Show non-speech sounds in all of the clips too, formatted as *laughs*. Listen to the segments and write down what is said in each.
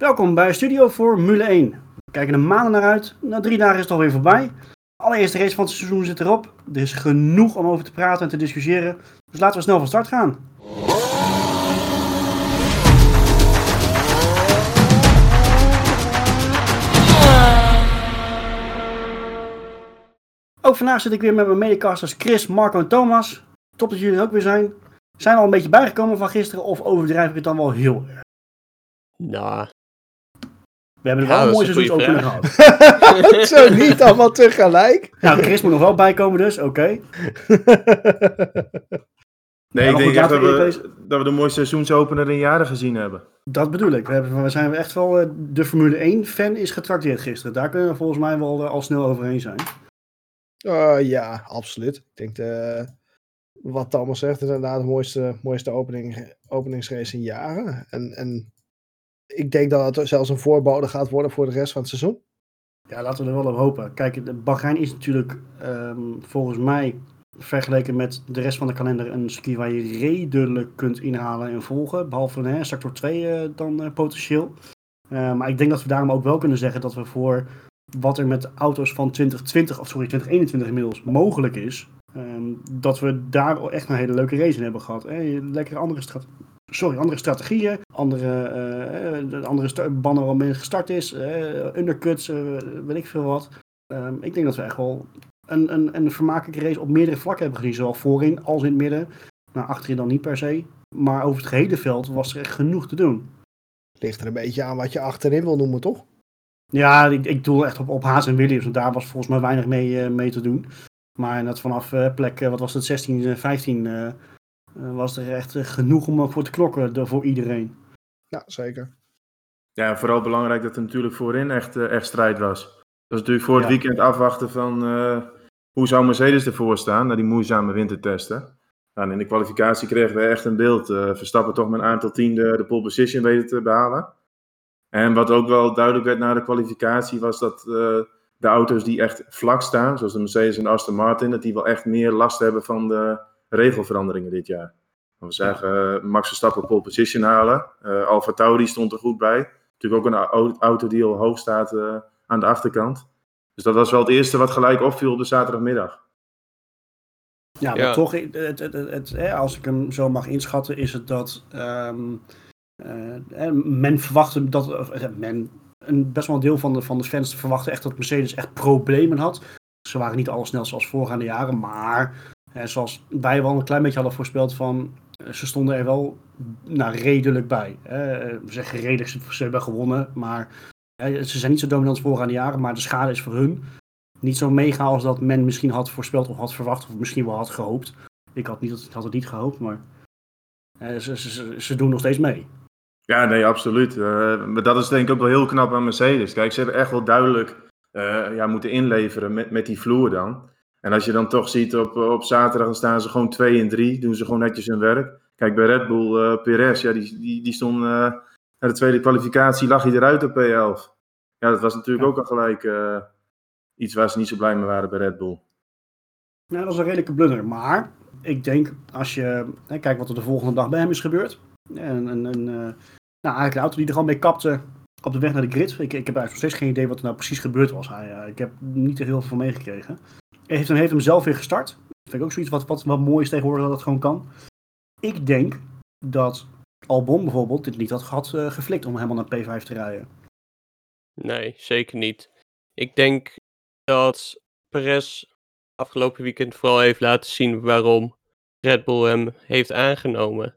Welkom bij Studio Formule 1. We kijken er maanden naar uit. Na drie dagen is het alweer voorbij. De allereerste race van het seizoen zit erop. Er is genoeg om over te praten en te discussiëren. Dus laten we snel van start gaan. Ook vandaag zit ik weer met mijn medecasters Chris, Marco en Thomas. Top dat jullie er ook weer zijn. Zijn we al een beetje bijgekomen van gisteren of overdrijf ik het dan wel heel erg? Nou, We hebben er Ja, wel een dat mooi is een seizoen goeie opening gehad. *laughs* Zo niet allemaal tegelijk. Nou, Chris moet nog wel bijkomen dus, oké. *laughs* Nee, Ja, ik denk echt dat we dat we de mooiste seizoensopener in jaren gezien hebben. Dat bedoel ik. We, hebben, we zijn echt wel, eh, de Formule 1 fan is getrakteerd gisteren. Daar kunnen we volgens mij wel eh, al snel overheen zijn. Eh, ja, absoluut. Ik denk eh, wat Thomas zegt, is inderdaad de mooiste, mooiste opening, openingsrace in jaren. En, en ik denk dat het zelfs een voorbode gaat worden voor de rest van het seizoen. Ja, laten we er wel op hopen. Kijk, Bahrein is natuurlijk ehm, volgens mij vergeleken met de rest van de kalender een circuit waar je redelijk kunt inhalen en volgen. Behalve hè, sector 2 eh, dan eh, potentieel. Eh, maar ik denk dat we daarom ook wel kunnen zeggen dat we voor wat er met auto's van 2020, of sorry, 2021 inmiddels mogelijk is, ehm, dat we daar echt een hele leuke race in hebben gehad. Hè. Lekkere andere, strat sorry, andere strategieën, andere, de andere bannen waarmee het gestart is, eh, undercuts, weet ik veel wat. Ehm, ik denk dat we echt wel een, een, een vermakelijke race op meerdere vlakken hebben gezien. Zowel voorin als in het midden. Nou, achterin dan niet per se. Maar over het gehele veld was er echt genoeg te doen. Ligt er een beetje aan wat je achterin wil noemen, toch? Ja, ik, ik doe echt op, op Haas en Williams. Want daar was volgens mij weinig mee, mee te doen. Maar net vanaf plek, wat was het, 16, eh, 15... eh, eh, was er echt eh, genoeg om eh, voor te klokken de- voor iedereen. Ja, zeker. Ja, vooral belangrijk dat er natuurlijk voorin echt, eh, echt strijd was. Dat is natuurlijk voor het Ja. weekend afwachten van eh, hoe zou Mercedes ervoor staan na die moeizame wintertesten. Nou, en in de kwalificatie kregen we echt een beeld. eh, Verstappen toch met een aantal tiende de pole position weten te behalen. En wat ook wel duidelijk werd na de kwalificatie was dat eh, de auto's die echt vlak staan, zoals de Mercedes en de Aston Martin, dat die wel echt meer last hebben van de regelveranderingen dit jaar. We zagen eh, Max Verstappen pole position halen. Eh Alfa Tauri stond er goed bij. Natuurlijk ook een au- auto die al hoog staat eh, aan de achterkant. Dus dat was wel het eerste wat gelijk opviel op de zaterdagmiddag. Ja, maar Ja. toch, het, het, het, het- hè, als ik hem zo mag inschatten, is het dat ehm, eh, men verwachtte dat, men, een, best wel een deel van de, van de fans verwachtte echt dat Mercedes echt problemen had. Ze waren niet al snel zoals voorgaande jaren, maar hè, zoals wij wel een klein beetje hadden voorspeld van, eh, ze stonden er wel nou, redelijk bij. Hè. We zeggen redelijk, ze, hebben gewonnen, maar ze zijn niet zo dominant als voorgaande jaren, maar de schade is voor hun niet zo mega als dat men misschien had voorspeld of had verwacht, of misschien wel had gehoopt. Ik had, niet, had het niet gehoopt, maar eh, ze, ze, ze, doen nog steeds mee. Ja, nee, absoluut. Eh, maar dat is denk ik ook wel heel knap aan Mercedes. Kijk, ze hebben echt wel duidelijk eh, ja, moeten inleveren met die vloer dan. En als je dan toch ziet op, op zaterdag, dan staan ze gewoon 2 en 3. Doen ze gewoon netjes hun werk. Kijk, bij Red Bull, eh Perez, ja, die, die, die stond eh, na de tweede kwalificatie, lag hij eruit op P11. Ja, dat was natuurlijk Ja. ook al gelijk eh, iets waar ze niet zo blij mee waren bij Red Bull. Ja, dat is een redelijke blunder. Maar ik denk, als je hè, kijkt wat er de volgende dag bij hem is gebeurd. En, en, en, eh, nou, eigenlijk de auto die er gewoon mee kapte op de weg naar de grid. Ik, ik heb eigenlijk nog steeds geen idee wat er nou precies gebeurd was. Hij, eh, ik heb niet er heel veel van meegekregen. Hij heeft, hem- heeft hem zelf weer gestart. Dat vind ik ook zoiets wat, wat, wat mooi is tegenwoordig dat het gewoon kan. Ik denk dat Albon bijvoorbeeld dit niet had gehad eh, geflikt om helemaal naar P5 te rijden. nee, zeker niet. Ik denk dat Perez afgelopen weekend vooral heeft laten zien waarom Red Bull hem heeft aangenomen.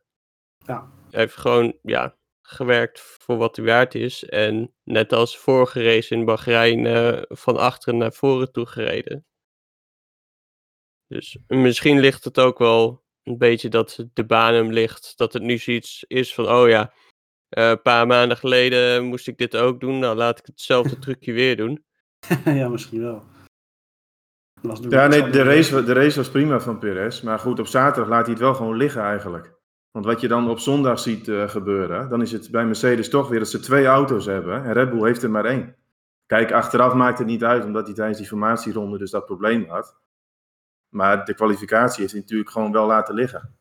Ja. Hij heeft gewoon, ja, gewerkt voor wat hij waard is. En net als vorige race in Bahrein eh, van achteren naar voren toe gereden. Dus misschien ligt het ook wel een beetje dat de baan hem ligt. Dat het nu zoiets is van, oh ja, eh, een paar maanden geleden moest ik dit ook doen. Nou, laat ik hetzelfde *laughs* trucje weer doen. ja, misschien wel. Ja, nee, de race, de race was prima van Perez. Maar goed, op zaterdag laat hij het wel gewoon liggen eigenlijk. Want wat je dan op zondag ziet eh, gebeuren, dan is het bij Mercedes toch weer dat ze twee auto's hebben. En Red Bull heeft er maar één. Kijk, achteraf maakt het niet uit, omdat hij tijdens die formatieronde dus dat probleem had. Maar de kwalificatie hij natuurlijk gewoon wel laten liggen.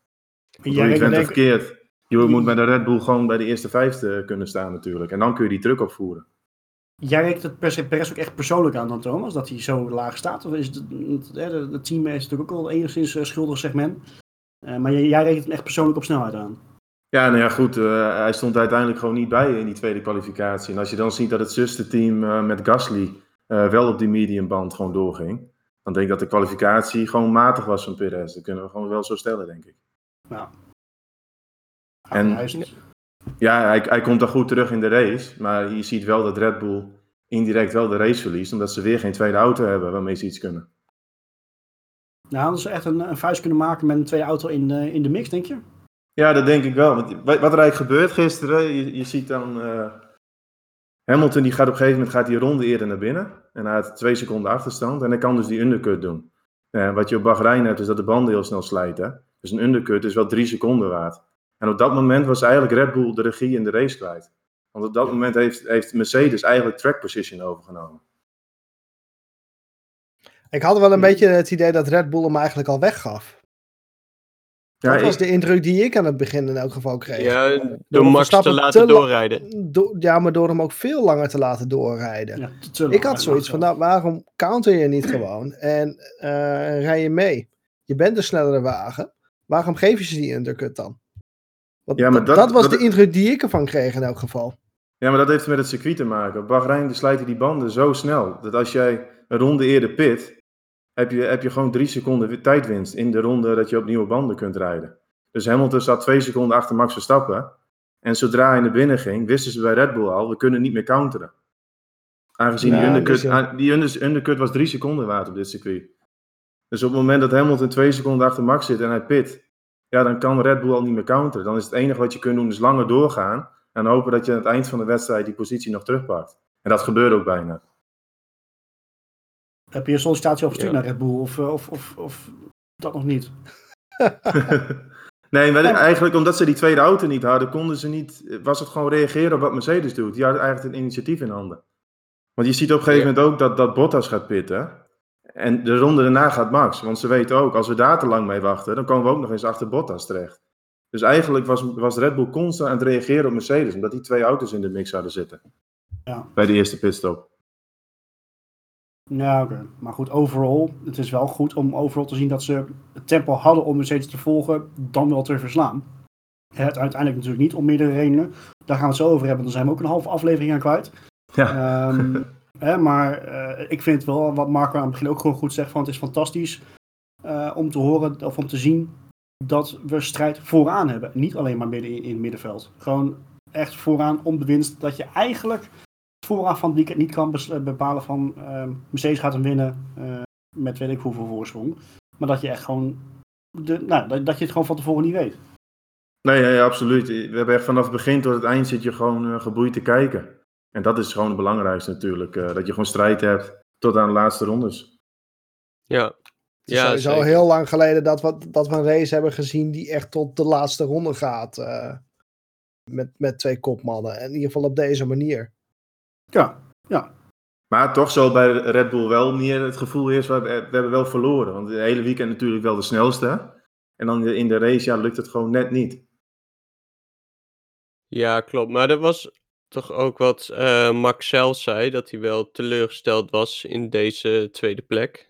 Jij rekent bent denk- verkeerd. Je moet met de Red Bull gewoon bij de eerste vijfde kunnen staan natuurlijk. En dan kun je die druk opvoeren. Jij rekent het per se Perez ook echt persoonlijk aan dan, Thomas, dat hij zo laag staat? Of is het, het, team is natuurlijk ook al enigszins uh, schuldig, zegt men. Uh, maar jij, jij rekent het echt persoonlijk op snelheid aan? Ja, nou ja, goed. Uh, hij stond uiteindelijk gewoon niet bij in die tweede kwalificatie. En als je dan ziet dat het zusterteam uh, met Gasly wel op die mediumband gewoon doorging. Dan denk ik dat de kwalificatie gewoon matig was van Perez. Dat kunnen we gewoon wel zo stellen, denk ik. Ja. En, ja, hij, hij komt dan goed terug in de race. Maar je ziet wel dat Red Bull indirect wel de race verliest. Omdat ze weer geen tweede auto hebben waarmee ze iets kunnen. Nou, hadden ze echt een, een vuist kunnen maken met een tweede auto in, uh, in de mix, denk je? Ja, dat denk ik wel. Want wat er eigenlijk gebeurt gisteren, je, je ziet dan... Uh, Hamilton die gaat op een gegeven moment gaat die ronde eerder naar binnen. En hij had twee seconden achterstand. En hij kan dus die undercut doen. Uh, wat je op Bahrein hebt, is dat de banden heel snel slijten. Dus een undercut is wel drie seconden waard. En op dat moment was eigenlijk Red Bull de regie in de race kwijt. Want op dat moment heeft, heeft Mercedes eigenlijk track position overgenomen. Ik had wel een beetje het idee dat Red Bull hem eigenlijk al weggaf. Ja, dat was ik... de indruk die ik aan het begin in elk geval kreeg. Ja, door, door Max te laten te doorrijden. Do ja, maar door hem ook veel langer te laten doorrijden. Ja, te ik had zoiets van, nou, waarom counter je niet gewoon en uh, rij je mee? Je bent een snellere wagen. Waarom geef je ze die undercut dan? Want ja, maar dat, dat was dat, de indruk die ik ervan kreeg in elk geval. Ja, maar dat heeft met het circuit te maken. Op Bahrein slijten die banden zo snel. Dat als jij een ronde eerder pit, heb je, heb je gewoon drie seconden tijdwinst in de ronde dat je op nieuwe banden kunt rijden. Dus Hamilton zat twee seconden achter Max Verstappen. En zodra hij naar binnen ging, wisten ze bij Red Bull al, we kunnen niet meer counteren. Aangezien ja, die, undercut, dus, die undercut was drie seconden waard op dit circuit. Dus op het moment dat Hamilton twee seconden achter Max zit en hij pit, ja, dan kan Red Bull al niet meer counteren. Dan is het enige wat je kunt doen, is langer doorgaan. En hopen dat je aan het eind van de wedstrijd die positie nog terugpakt. En dat gebeurde ook bijna. Heb je een sollicitatie opgestuurd ja. naar Red Bull of, of, of, of dat nog niet? *laughs* nee, maar eigenlijk omdat ze die tweede auto niet hadden, konden ze niet, was het gewoon reageren op wat Mercedes doet. Die hadden eigenlijk een initiatief in handen. Want je ziet op een gegeven moment ook dat, dat Bottas gaat pitten. En de ronde daarna gaat Max. Want ze weten ook, als we daar te lang mee wachten, dan komen we ook nog eens achter Bottas terecht. Dus eigenlijk was, was Red Bull constant aan het reageren op Mercedes, omdat die twee auto's in de mix zouden zitten. Ja. Bij de eerste pitstop. Ja, oké. Okay. Maar goed, overal, het is wel goed om overal te zien dat ze het tempo hadden om Mercedes te volgen, dan wel te verslaan. Het uiteindelijk natuurlijk niet om meerdere redenen. Daar gaan we het zo over hebben, dan zijn we ook een halve aflevering aan kwijt. Ja. Um, *laughs* hè, maar uh, ik vind wel, wat Marco aan het begin ook gewoon goed zegt, van het is fantastisch uh, om te horen of om te zien dat we strijd vooraan hebben. Niet alleen maar midden in, in het middenveld. Gewoon echt vooraan om de winst. Dat je eigenlijk vooraan van het weekend niet kan bepalen van uh, Mercedes gaat hem winnen uh, met weet ik hoeveel voorsprong. Maar dat je echt gewoon, de, nou, dat, dat je het gewoon van tevoren niet weet. Nee, ja, ja, absoluut. We hebben echt vanaf het begin tot het eind zit je gewoon uh, geboeid te kijken. En dat is gewoon het belangrijkste natuurlijk. Uh, dat je gewoon strijd hebt tot aan de laatste rondes. Ja, het is ja, sowieso zeker. heel lang geleden dat we, dat we een race hebben gezien die echt tot de laatste ronde gaat. Uh, met, met twee kopmannen. En in ieder geval op deze manier. Ja, ja. Maar toch zal bij Red Bull wel meer het gevoel is, we, we hebben wel verloren. Want de hele weekend natuurlijk wel de snelste. En dan in de race, ja, lukt het gewoon net niet. Ja, klopt. Maar dat was toch ook wat uh, Max zelf zei, dat hij wel teleurgesteld was in deze tweede plek.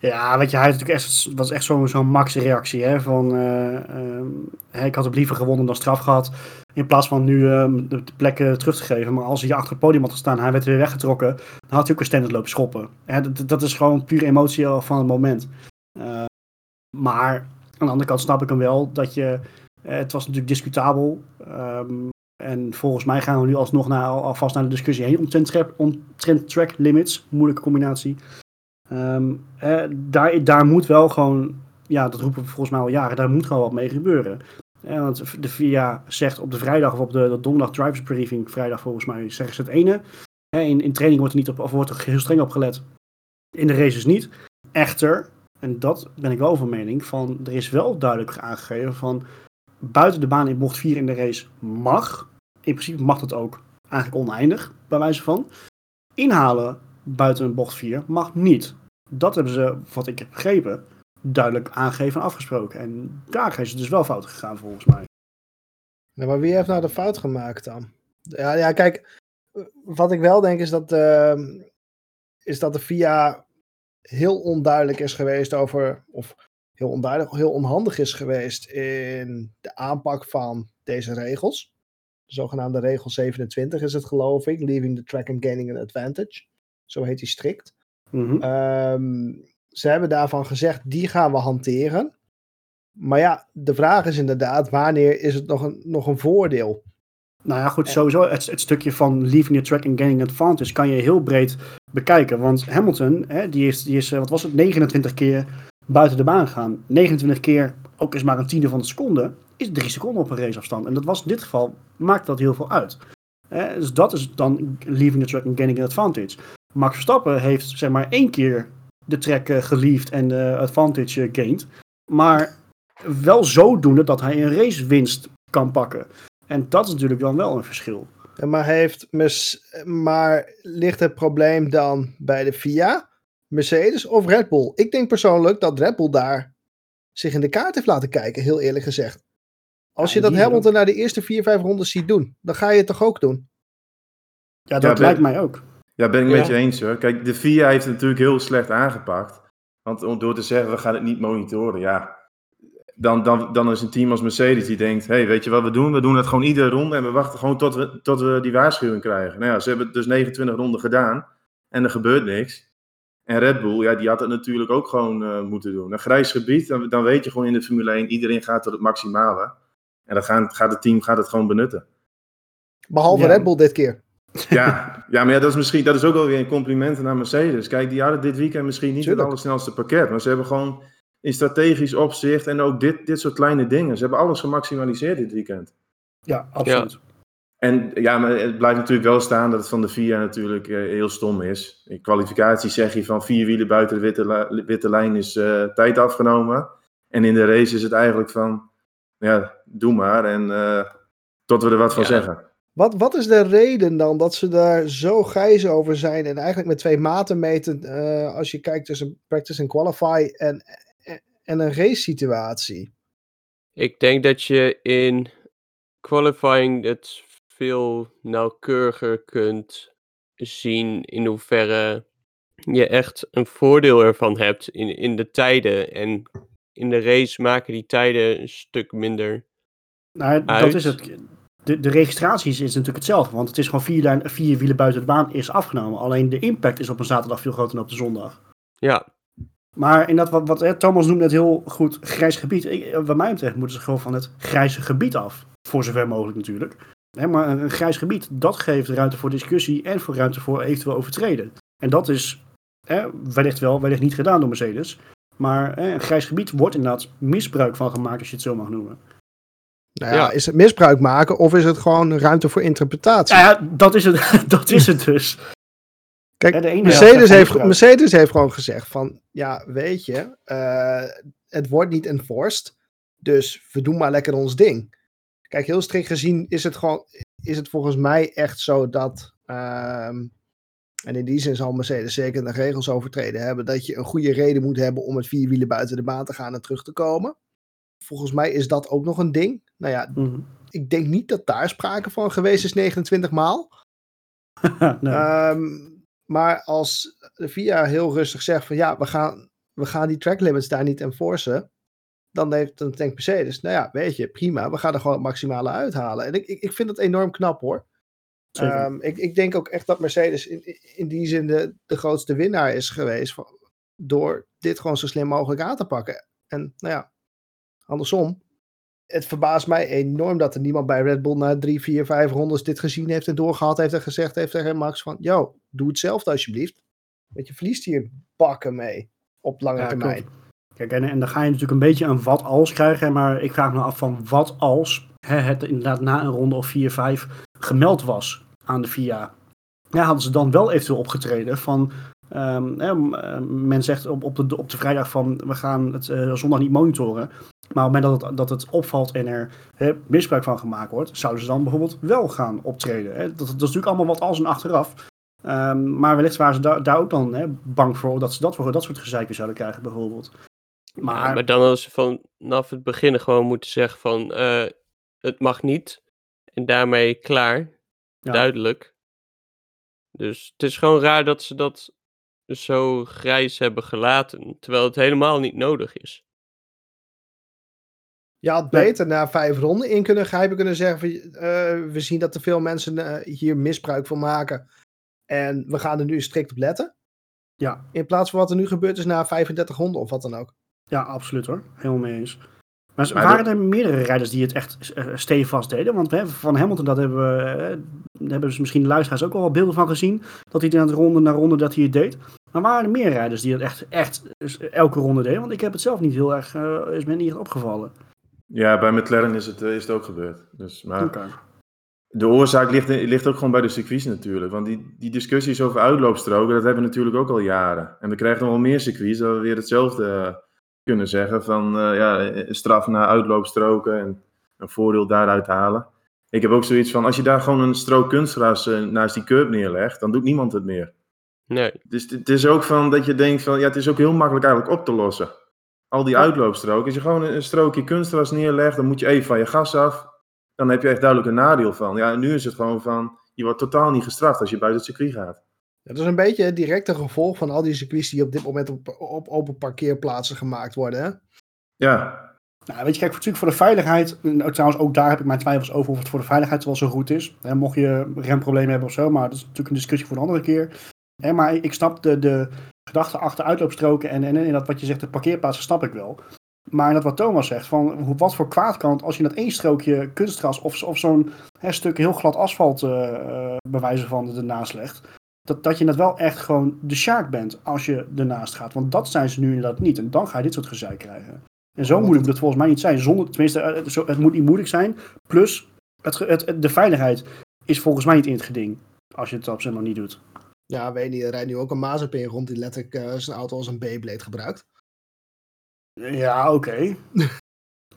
Ja, weet je, hij natuurlijk echt, was echt zo'n zo Max-reactie. Van, uh, ik had het liever gewonnen dan straf gehad. In plaats van nu uh, de, de plek terug te geven. Maar als hij achter het podium had gestaan, hij werd weer weggetrokken. Dan had hij ook een standard lopen schoppen. Hè, dat, is gewoon puur emotie van het moment. maar aan de andere kant snap ik hem wel dat je. het was natuurlijk discutabel. Um, en volgens mij gaan we nu alsnog naar, alvast naar de discussie heen omtrent track limits. Moeilijke combinatie. Um, eh, daar, daar moet wel gewoon, ja, dat roepen we volgens mij al jaren, daar moet gewoon wat mee gebeuren. Want de VIA zegt op de vrijdag of op de, de donderdag drivers briefing, vrijdag volgens mij, zeggen ze het ene. In, in training wordt er, niet op, of wordt er heel streng op gelet. In de races niet. Echter, en dat ben ik wel van mening, van er is wel duidelijk aangegeven van buiten de baan in bocht 4 in de race mag. In principe mag dat ook eigenlijk oneindig, bij wijze van. Inhalen buiten bocht 4 mag niet. Dat hebben ze, wat ik heb begrepen, duidelijk aangegeven en afgesproken. En daar is het dus wel fout gegaan volgens mij. Maar wie heeft nou de fout gemaakt dan? Ja, ja kijk, wat ik wel denk is dat, ehm, is dat de VIA heel onduidelijk is geweest over, of heel onduidelijk, heel onhandig is geweest in de aanpak van deze regels. De zogenaamde regel 27 is het geloof ik, leaving the track and gaining an advantage. Zo heet die strikt. Mhm. Ehm, ze hebben daarvan gezegd, die gaan we hanteren. Maar ja, de vraag is inderdaad, wanneer is het nog een, nog een voordeel? Nou ja, goed, sowieso het, het stukje van leaving the track and gaining advantage kan je heel breed bekijken. Want Hamilton, hè, die is, die is, eh, wat was het, 29 keer buiten de baan gegaan. 29 keer, ook is maar een tiende van de seconde, is drie seconden op een raceafstand. En dat was in dit geval, maakt dat heel veel uit. Dus dat is dan leaving the track and gaining an advantage. Max Verstappen heeft zeg maar één keer de track eh, geliefd en de advantage eh, gained. Maar wel zodoende dat hij een racewinst kan pakken. En dat is natuurlijk dan wel een verschil. Ja, Maar, heeft Mes- maar ligt het probleem dan bij de FIA, Mercedes of Red Bull? Ik denk persoonlijk dat Red Bull daar zich in de kaart heeft laten kijken, heel eerlijk gezegd. Als Ja, je dat die Hamilton naar de eerste vier, vijf rondes ziet doen, dan ga je het toch ook doen? Ja, dat lijkt mij ook. Ja, ben ik Ja. met je eens hoor. Kijk, de VIA heeft het natuurlijk heel slecht aangepakt. Want om door te zeggen, we gaan het niet monitoren, ja. Dan, dan, dan is een team als Mercedes die denkt, hey, weet je wat we doen? We doen het gewoon iedere ronde en we wachten gewoon tot we, tot we die waarschuwing krijgen. Nou ja, ze hebben het dus 29 ronden gedaan en er gebeurt niks. En Red Bull, ja, die had het natuurlijk ook gewoon eh, moeten doen. Een grijs gebied, dan, dan weet je gewoon in de Formule 1, iedereen gaat tot het maximale. En dan gaat, gaat het team gaat het gewoon benutten. Behalve Ja. Red Bull dit keer. *laughs* Ja, ja maar ja, dat, is misschien, dat is ook wel weer een compliment naar Mercedes. Kijk, die hadden dit weekend misschien niet Tuurlijk. het allersnelste pakket. Maar ze hebben gewoon in strategisch opzicht en ook dit, dit soort kleine dingen. Ze hebben alles gemaximaliseerd dit weekend. Ja, absoluut. En ja, maar het blijft natuurlijk wel staan dat het van de VIA natuurlijk eh, heel stom is. In kwalificatie zeg je van vier wielen buiten de witte, li- witte lijn is eh, tijd afgenomen. En in de race is het eigenlijk van, ja, doe maar. En eh, tot we er wat van Ja. zeggen. Wat, wat is de reden dan dat ze daar zo grijs over zijn en eigenlijk met twee maten meten eh, als je kijkt tussen practice en qualify en, en een race situatie? Ik denk dat je in qualifying het veel nauwkeuriger kunt zien in hoeverre je echt een voordeel ervan hebt in, in de tijden. En in de race maken die tijden een stuk minder. Nou, dat is het. De, de registratie is, natuurlijk hetzelfde, want het is gewoon vier, lijn, vier wielen buiten de baan is afgenomen. Alleen de impact is op een zaterdag veel groter dan op de zondag. Ja, Maar in dat wat, wat hè, Thomas noemt net heel goed grijs gebied. Ik, wat mij betreft moeten ze gewoon van het grijze gebied af. Voor zover mogelijk natuurlijk. Hè, maar een, een grijs gebied, dat geeft ruimte voor discussie en voor ruimte voor eventueel overtreden. En dat is hè, wellicht wel, wellicht niet gedaan door Mercedes. Maar hè, een grijs gebied wordt inderdaad misbruik van gemaakt, als je het zo mag noemen. Nou ja, Ja. is het misbruik maken of is het gewoon ruimte voor interpretatie? Ja, ja dat, is het, *laughs* dat is het dus. Kijk, Ja, de Mercedes heeft. Mercedes heeft gewoon gezegd van, ja, weet je, eh, het wordt niet enforced, dus we doen maar lekker ons ding. Kijk, heel strikt gezien is het gewoon, is het volgens mij echt zo dat, ehm, en in die zin zal Mercedes zeker de regels overtreden hebben, dat je een goede reden moet hebben om met vier wielen buiten de baan te gaan en terug te komen. Volgens mij is dat ook nog een ding. Nou ja, Mhm. ik denk niet dat daar sprake van geweest is 29 maal. *laughs* nee. Ehm, maar als de VIA heel rustig zegt van ja, we gaan, we gaan die track limits daar niet enforcen. Dan denkt, dan denkt Mercedes, nou ja, weet je, prima, we gaan er gewoon het maximale uithalen. En ik, ik, ik vind dat enorm knap hoor. Ehm, ik, ik denk ook echt dat Mercedes in, in die zin de, de grootste winnaar is geweest. Van, door dit gewoon zo slim mogelijk aan te pakken. En nou ja, andersom. Het verbaast mij enorm dat er niemand bij Red Bull na drie, vier, vijf rondes dit gezien heeft en doorgehad heeft en gezegd heeft tegen Max van, yo, doe hetzelfde alsjeblieft. Want je verliest hier bakken mee op lange Ja, termijn. klopt. Kijk, en, en dan ga je natuurlijk een beetje een wat als krijgen. Maar ik vraag me af van wat als hè, het inderdaad na een ronde of 4, 5 gemeld was aan de FIA. Ja, hadden ze dan wel eventueel opgetreden van... ehm, eh, men zegt op, op, de, op de vrijdag van we gaan het eh, zondag niet monitoren. Maar op het moment dat het, dat het opvalt en er hè, misbruik van gemaakt wordt, zouden ze dan bijvoorbeeld wel gaan optreden. Hè? Dat, dat is natuurlijk allemaal wat als en achteraf. Ehm, maar wellicht waren ze daar, daar ook dan hè, bang voor dat ze dat, voor dat soort gezeik weer zouden krijgen, bijvoorbeeld. Maar, maar, maar dan hadden ze vanaf het begin gewoon moeten zeggen van eh, het mag niet. En daarmee klaar. Ja. Duidelijk. Dus het is gewoon raar dat ze dat zo grijs hebben gelaten. Terwijl het helemaal niet nodig is. Je had beter na vijf ronden in kunnen grijpen, kunnen zeggen: van, eh, we zien dat er veel mensen eh, hier misbruik van maken. En we gaan er nu strikt op letten. Ja. In plaats van wat er nu gebeurd is na 35 ronden of wat dan ook. Ja, absoluut hoor. Helemaal mee eens. Maar, waren er meerdere rijders die het echt eh, stevast deden? Want hè, van Hamilton, dat hebben, we, daar hebben ze misschien de luisteraars ook al wel beelden van gezien. Dat hij dan ronde na ronde dat hij het deed. Maar waren er meer rijders die het echt, echt elke ronde deden? Want ik heb het zelf niet heel erg, is me niet opgevallen. Ja, bij McLaren is het, eh, is het ook gebeurd. Dus, maar de oorzaak ligt, ligt ook gewoon bij de circuits natuurlijk. Want die, die discussies over uitloopstroken, dat hebben we natuurlijk ook al jaren. En we krijgen nog wel meer circuits dat we weer hetzelfde eh, kunnen zeggen. Van eh, ja, eh, straf naar uitloopstroken en een voordeel daaruit halen. Ik heb ook zoiets van, als je daar gewoon een strook kunstgras eh, naast die curb neerlegt, dan doet niemand het meer. Nee. Dus het is ook van dat je denkt van, ja, het is ook heel makkelijk eigenlijk op te lossen. Al die uitloopstroken. Als je gewoon een, een strookje kunstgras neerlegt, dan moet je even van je gas af. Dan heb je echt duidelijk een nadeel van. Ja, en nu is het gewoon van, je wordt totaal niet gestraft als je buiten het circuit gaat. Dat is een beetje het directe gevolg van al die circuits die op dit moment op, op open parkeerplaatsen gemaakt worden. Hè? Ja, Nou, weet je, kijk, natuurlijk voor de veiligheid. Nou, trouwens, ook daar heb ik mijn twijfels over of het voor de veiligheid wel zo goed is. Hè, mocht je remproblemen hebben of zo, maar dat is natuurlijk een discussie voor een andere keer. Hè, maar ik snap de, de gedachte achter uitloopstroken en, en, en dat wat je zegt, de parkeerplaatsen, snap ik wel. Maar dat wat Thomas zegt, van hoe- wat voor kwaad kan het als je dat één strookje kunstgras of, of zo'n hè, stuk heel glad asfalt bij wijze van ernaast legt. Dat, dat je net wel echt gewoon de sjaak bent als je ernaast gaat. Want dat zijn ze nu inderdaad niet. En dan ga je dit soort gezeik krijgen. En zo moeilijk moet het volgens mij niet zijn. Zonder, tenminste, eh, het moet niet moeilijk zijn. Plus, het, de veiligheid is volgens mij niet in het geding. Als je het op z'n maar niet doet. Ja, weet niet, er rijdt nu ook een Mazepin rond die letterlijk eh, zijn auto als een Beyblade gebruikt. Ja, oké. *laughs*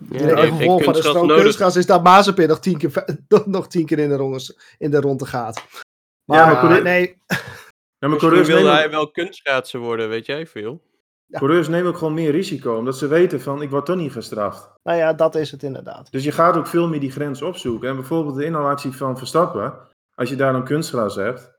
Ja, Ja, geen gevolg van de kunstgras stroom nodig. kunstgras is dat Mazepin nog tien keer, *laughs* nog tien keer in, de ronde, in de ronde gaat. Maar, Ja, maar coureur- nee, ja maar coureurs wilde nemen, hij wel kunstschaatsen worden, weet jij veel. coureurs nemen ook gewoon meer risico. Omdat ze weten van, ik word toch niet gestraft. nou ja, dat is het inderdaad. Dus je gaat ook veel meer die grens opzoeken. En bijvoorbeeld de inhaalactie van Verstappen. Als je daar een kunstgras hebt.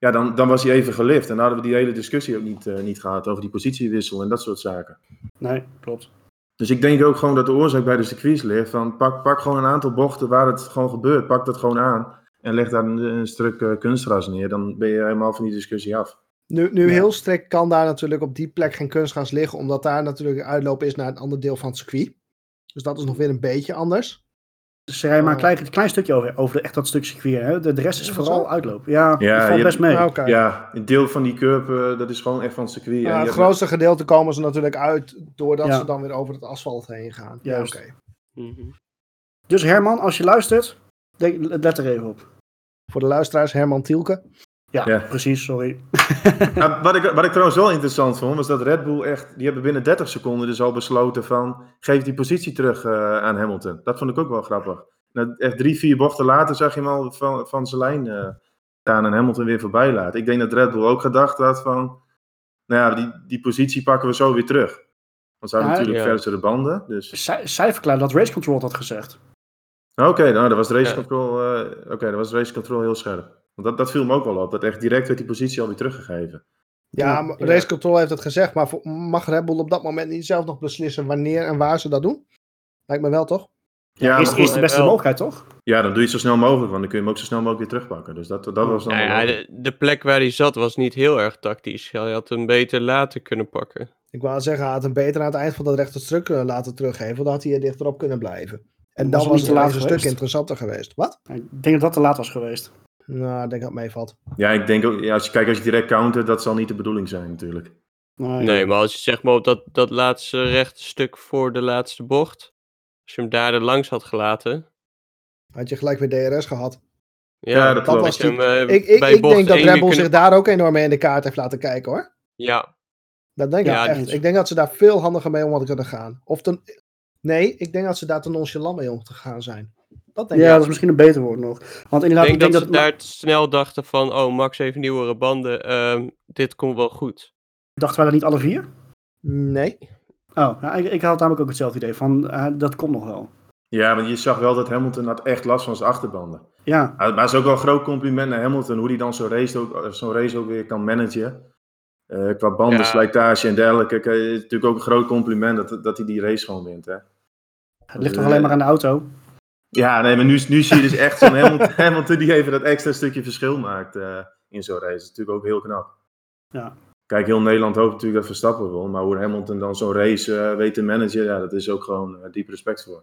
Ja, dan, dan was hij even gelift. En dan hadden we die hele discussie ook niet, eh, niet gehad over die positiewissel en dat soort zaken. Nee, klopt. Dus ik denk ook gewoon dat de oorzaak bij de circuits ligt. Van pak, pak gewoon een aantal bochten waar het gewoon gebeurt. Pak dat gewoon aan. En leg daar een, een stuk eh, kunstgras neer. Dan ben je helemaal van die discussie af. Nu, nu Ja. heel strikt kan daar natuurlijk op die plek geen kunstgras liggen, omdat daar natuurlijk een uitloop is naar een ander deel van het circuit. Dus dat is nog weer een beetje anders. Dus ze rijden maar een Oh. klein, klein stukje over, over de, echt dat stuk circuit. Hè? De, de rest is vooral zo? uitloop. Ja, Ja, dat valt best mee. Ah. Ja, een deel van die curb, eh, dat is gewoon echt van het circuit. Ja, het hebt- grootste gedeelte komen ze natuurlijk uit doordat Ja. ze dan weer over het asfalt heen gaan. Ja, oké. Mhm. Dus Herman, als je luistert, denk, let er even op. Voor de luisteraars, Herman Tielke. Ja, Ja. precies, sorry. *laughs* Nou, wat, ik, wat ik trouwens wel interessant vond, was dat Red Bull echt, die hebben binnen 30 seconden dus al besloten van, geef die positie terug eh, aan Hamilton. Dat vond ik ook wel grappig. Nou, echt drie, vier bochten later zag je hem al van, van zijn lijn eh, gaan en Hamilton weer voorbij laten. Ik denk dat Red Bull ook gedacht had van, nou ja, die, die positie pakken we zo weer terug. Want ze hadden Ja, natuurlijk ja. versere banden, dus... Zij, zij verklaarde dat Race Control had gezegd. Oké, nou, dat was race Ja. control, eh, oké, dat was race control heel scherp. Want dat, dat viel me ook wel op, dat echt direct werd die positie alweer teruggegeven. Ja, Ja. Race Control heeft het gezegd, maar mag Red Bull op dat moment niet zelf nog beslissen wanneer en waar ze dat doen? Lijkt me wel, toch? Ja, is, is de beste wel. mogelijkheid, toch? Ja, dan doe je het zo snel mogelijk, want dan kun je hem ook zo snel mogelijk weer terugpakken. Dus dat, dat was dan ja, de, de plek waar hij zat was niet heel erg tactisch. Hij had hem beter later kunnen pakken. Ik wou zeggen, hij had hem beter aan het eind van dat rechte stuk eh, laten teruggeven, want dan had hij er dichterop kunnen blijven. En Was dan was niet het te laat een stuk interessanter geweest. Wat? Ik denk dat dat te laat was geweest. Nou, ik denk dat het meevalt. Ja, ik denk ook, ja, als je kijkt, als je direct countert, dat zal niet de bedoeling zijn natuurlijk. Nee, Nee, maar als je zeg maar op dat, dat laatste rechte stuk voor de laatste bocht. Als je hem daar er langs had gelaten. Had je gelijk weer DRS gehad. Ja, Ja, dat dat klopt. was hem eh, Ik, ik, bij ik bocht denk dat Bull zich daar ook enorm mee in de kaart heeft laten kijken hoor. Ja, Dat denk ik Ja, echt. niet. Ik denk dat ze daar veel handiger mee om hadden kunnen gaan. Of ten... Nee, ik denk dat ze daar te nonchalant mee om te gaan zijn. Dat denk Ja, ik. dat is misschien een beter woord nog. Want ik inderdaad, denk, ik denk dat, dat, ze daar snel dachten van... Oh, Max heeft nieuwere banden. ehm, dit komt wel goed. dachten wij dat niet alle vier? Nee. Oh, nou, ik, ik had namelijk ook hetzelfde idee van, eh, dat komt nog wel. Ja, want je zag wel dat Hamilton had echt last van zijn achterbanden. Ja, Maar het is ook wel een groot compliment naar Hamilton, hoe hij dan zo'n race, ook, zo'n race ook weer kan managen. Eh, qua banden, Ja. slijtage en dergelijke. Kijk, Het is natuurlijk ook een groot compliment dat, dat hij die race gewoon wint. Hè? het ligt toch alleen maar aan de auto. Ja, nee, maar nu, nu zie je dus echt zo'n Hamilton, *laughs* Hamilton die even dat extra stukje verschil maakt eh, in zo'n race. Dat is natuurlijk ook heel knap. Ja. Kijk, heel Nederland hoopt natuurlijk dat Verstappen wil. Maar hoe Hamilton dan zo'n race eh, weet te managen, ja, dat is ook gewoon eh, diep respect voor.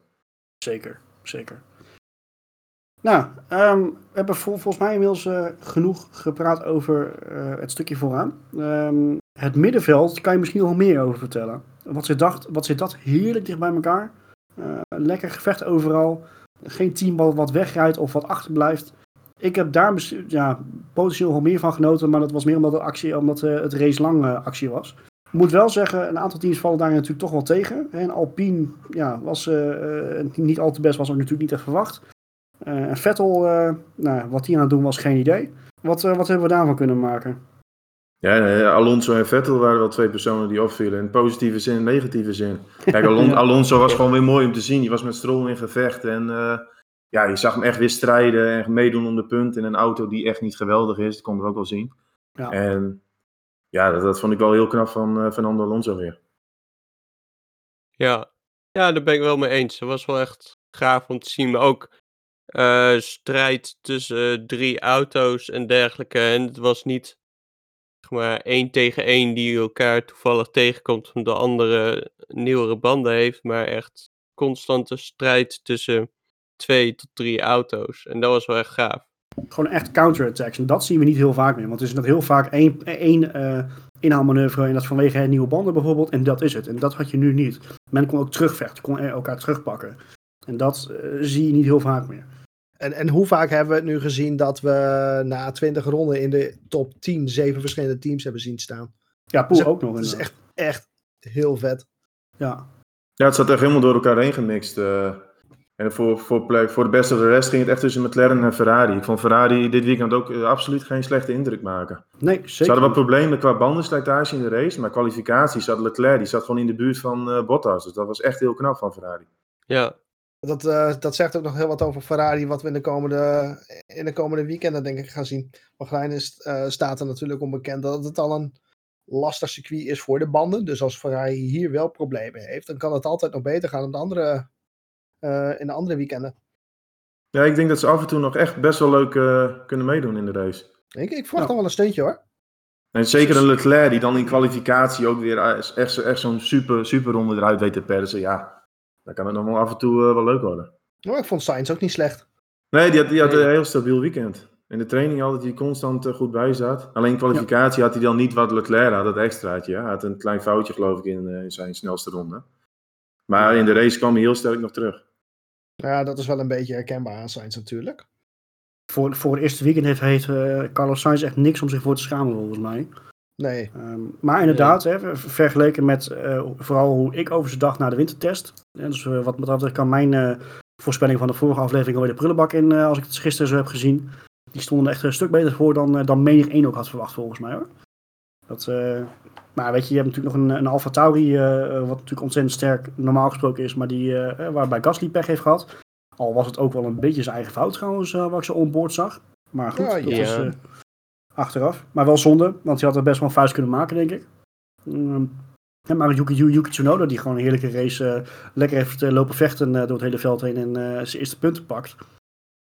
Zeker, zeker. Nou, ehm, we hebben vol- volgens mij inmiddels genoeg gepraat over het stukje vooraan. Ehm, het middenveld kan je misschien nog meer over vertellen. Wat zit, dacht, wat zit dat heerlijk dicht bij elkaar. Lekker gevecht overal. Geen team wat, wegrijdt of wat achterblijft. Ik heb daar ja, potentieel wel meer van genoten, maar dat was meer omdat, de actie, omdat eh, het race lang eh, actie was. Ik moet wel zeggen, een aantal teams vallen daar natuurlijk toch wel tegen. En Alpine ja, was eh, niet al te best, was ook natuurlijk niet echt verwacht. En Vettel, nou, wat hij aan het doen was, geen idee. Wat, wat hebben we daarvan kunnen maken? Ja, Alonso en Vettel waren wel twee personen die opvielen. In positieve zin en negatieve zin. Kijk, Alon- *laughs* Ja. Alonso was gewoon weer mooi om te zien. Die was met Stroll in gevecht. En eh, ja, je zag hem echt weer strijden en meedoen om de punt in een auto die echt niet geweldig is. Dat konden we ook wel zien. Ja. En ja, dat, dat vond ik wel heel knap van eh, Fernando Alonso weer. Ja. ja, daar ben ik wel mee eens. Het was wel echt gaaf om te zien. Maar ook eh, strijd tussen drie auto's en dergelijke. En het was niet maar één tegen één die elkaar toevallig tegenkomt omdat de andere nieuwere banden heeft. Maar echt constante strijd tussen twee tot drie auto's. En dat was wel echt gaaf. Gewoon echt counterattacks. En dat zien we niet heel vaak meer. Want het is nog heel vaak één, één eh, inhaalmanoeuvre. En dat is vanwege nieuwe banden bijvoorbeeld. En dat is het. En dat had je nu niet. Men kon ook terugvechten. Kon elkaar terugpakken. En dat eh, zie je niet heel vaak meer. En, en hoe vaak hebben we het nu gezien dat we na 20 ronden in de top 10 zeven verschillende teams hebben zien staan? Ja, Poel Dat is- ook nog. Dat is echt, echt heel vet. Ja. Ja, het zat echt helemaal door elkaar heen gemixt. eh. en voor, voor, plek, voor de beste of de rest ging het echt tussen McLaren en Ferrari. Ik vond Ferrari dit weekend ook eh, absoluut geen slechte indruk maken. Nee, Ze zeker. hadden wat problemen qua bandenslijtage in de race, maar kwalificatie zat Leclerc, die zat gewoon in de buurt van eh, Bottas. Dus dat was echt heel knap van Ferrari. Ja, Dat, eh, dat zegt ook nog heel wat over Ferrari, wat we in de komende, in de komende weekenden denk ik gaan zien. Bahrein is, eh, staat er natuurlijk onbekend dat het al een lastig circuit is voor de banden. Dus als Ferrari hier wel problemen heeft, dan kan het altijd nog beter gaan dan de andere, eh, in de andere weekenden. Ja, ik denk dat ze af en toe nog echt best wel leuk kunnen meedoen in de race. Ik, ik verwacht Ja. dan wel een steuntje hoor. En zeker een Leclerc die dan in kwalificatie ook weer echt, echt zo'n super, super ronde eruit weet te persen. Ja, dan kan het nog wel af en toe eh, wel leuk worden. Maar ik vond Sainz ook niet slecht. Nee, die had, die had een heel stabiel weekend. In de training had hij constant eh, goed bij zat. Alleen kwalificatie had hij dan niet wat Leclerc had, dat extraatje. ja. Hij had een klein foutje geloof ik in, eh, in zijn snelste ronde. Maar in de race kwam hij heel sterk nog terug. Ja, dat is wel een beetje herkenbaar aan Sainz natuurlijk. Voor, voor het eerste weekend heeft, heeft Carlos Sainz echt niks om zich voor te schamen volgens mij. Nee, Ehm, maar inderdaad, hè, ver- vergeleken met eh, vooral hoe ik over ze dacht na de wintertest. Hè, dus eh, wat betreft kan mijn eh, voorspelling van de vorige aflevering alweer de prullenbak in, als ik het gisteren zo heb gezien. Die stonden echt een stuk beter voor dan, dan menig één ook had verwacht volgens mij hoor. Dat, maar weet je, je hebt natuurlijk nog een, een Alfa Tauri, wat natuurlijk ontzettend sterk normaal gesproken is, maar die, waarbij Gasly pech heeft gehad. Al was het ook wel een beetje zijn eigen fout trouwens, wat ik zo onboord zag. Maar goed, Ja, dat ja. is achteraf. Maar wel zonde, want hij had er best wel een vuist kunnen maken, denk ik. Ja, maar Yuki, Yuki, Tsunoda, die gewoon een heerlijke race eh, lekker heeft eh, lopen vechten eh, door het hele veld heen en zijn eerste punten pakt.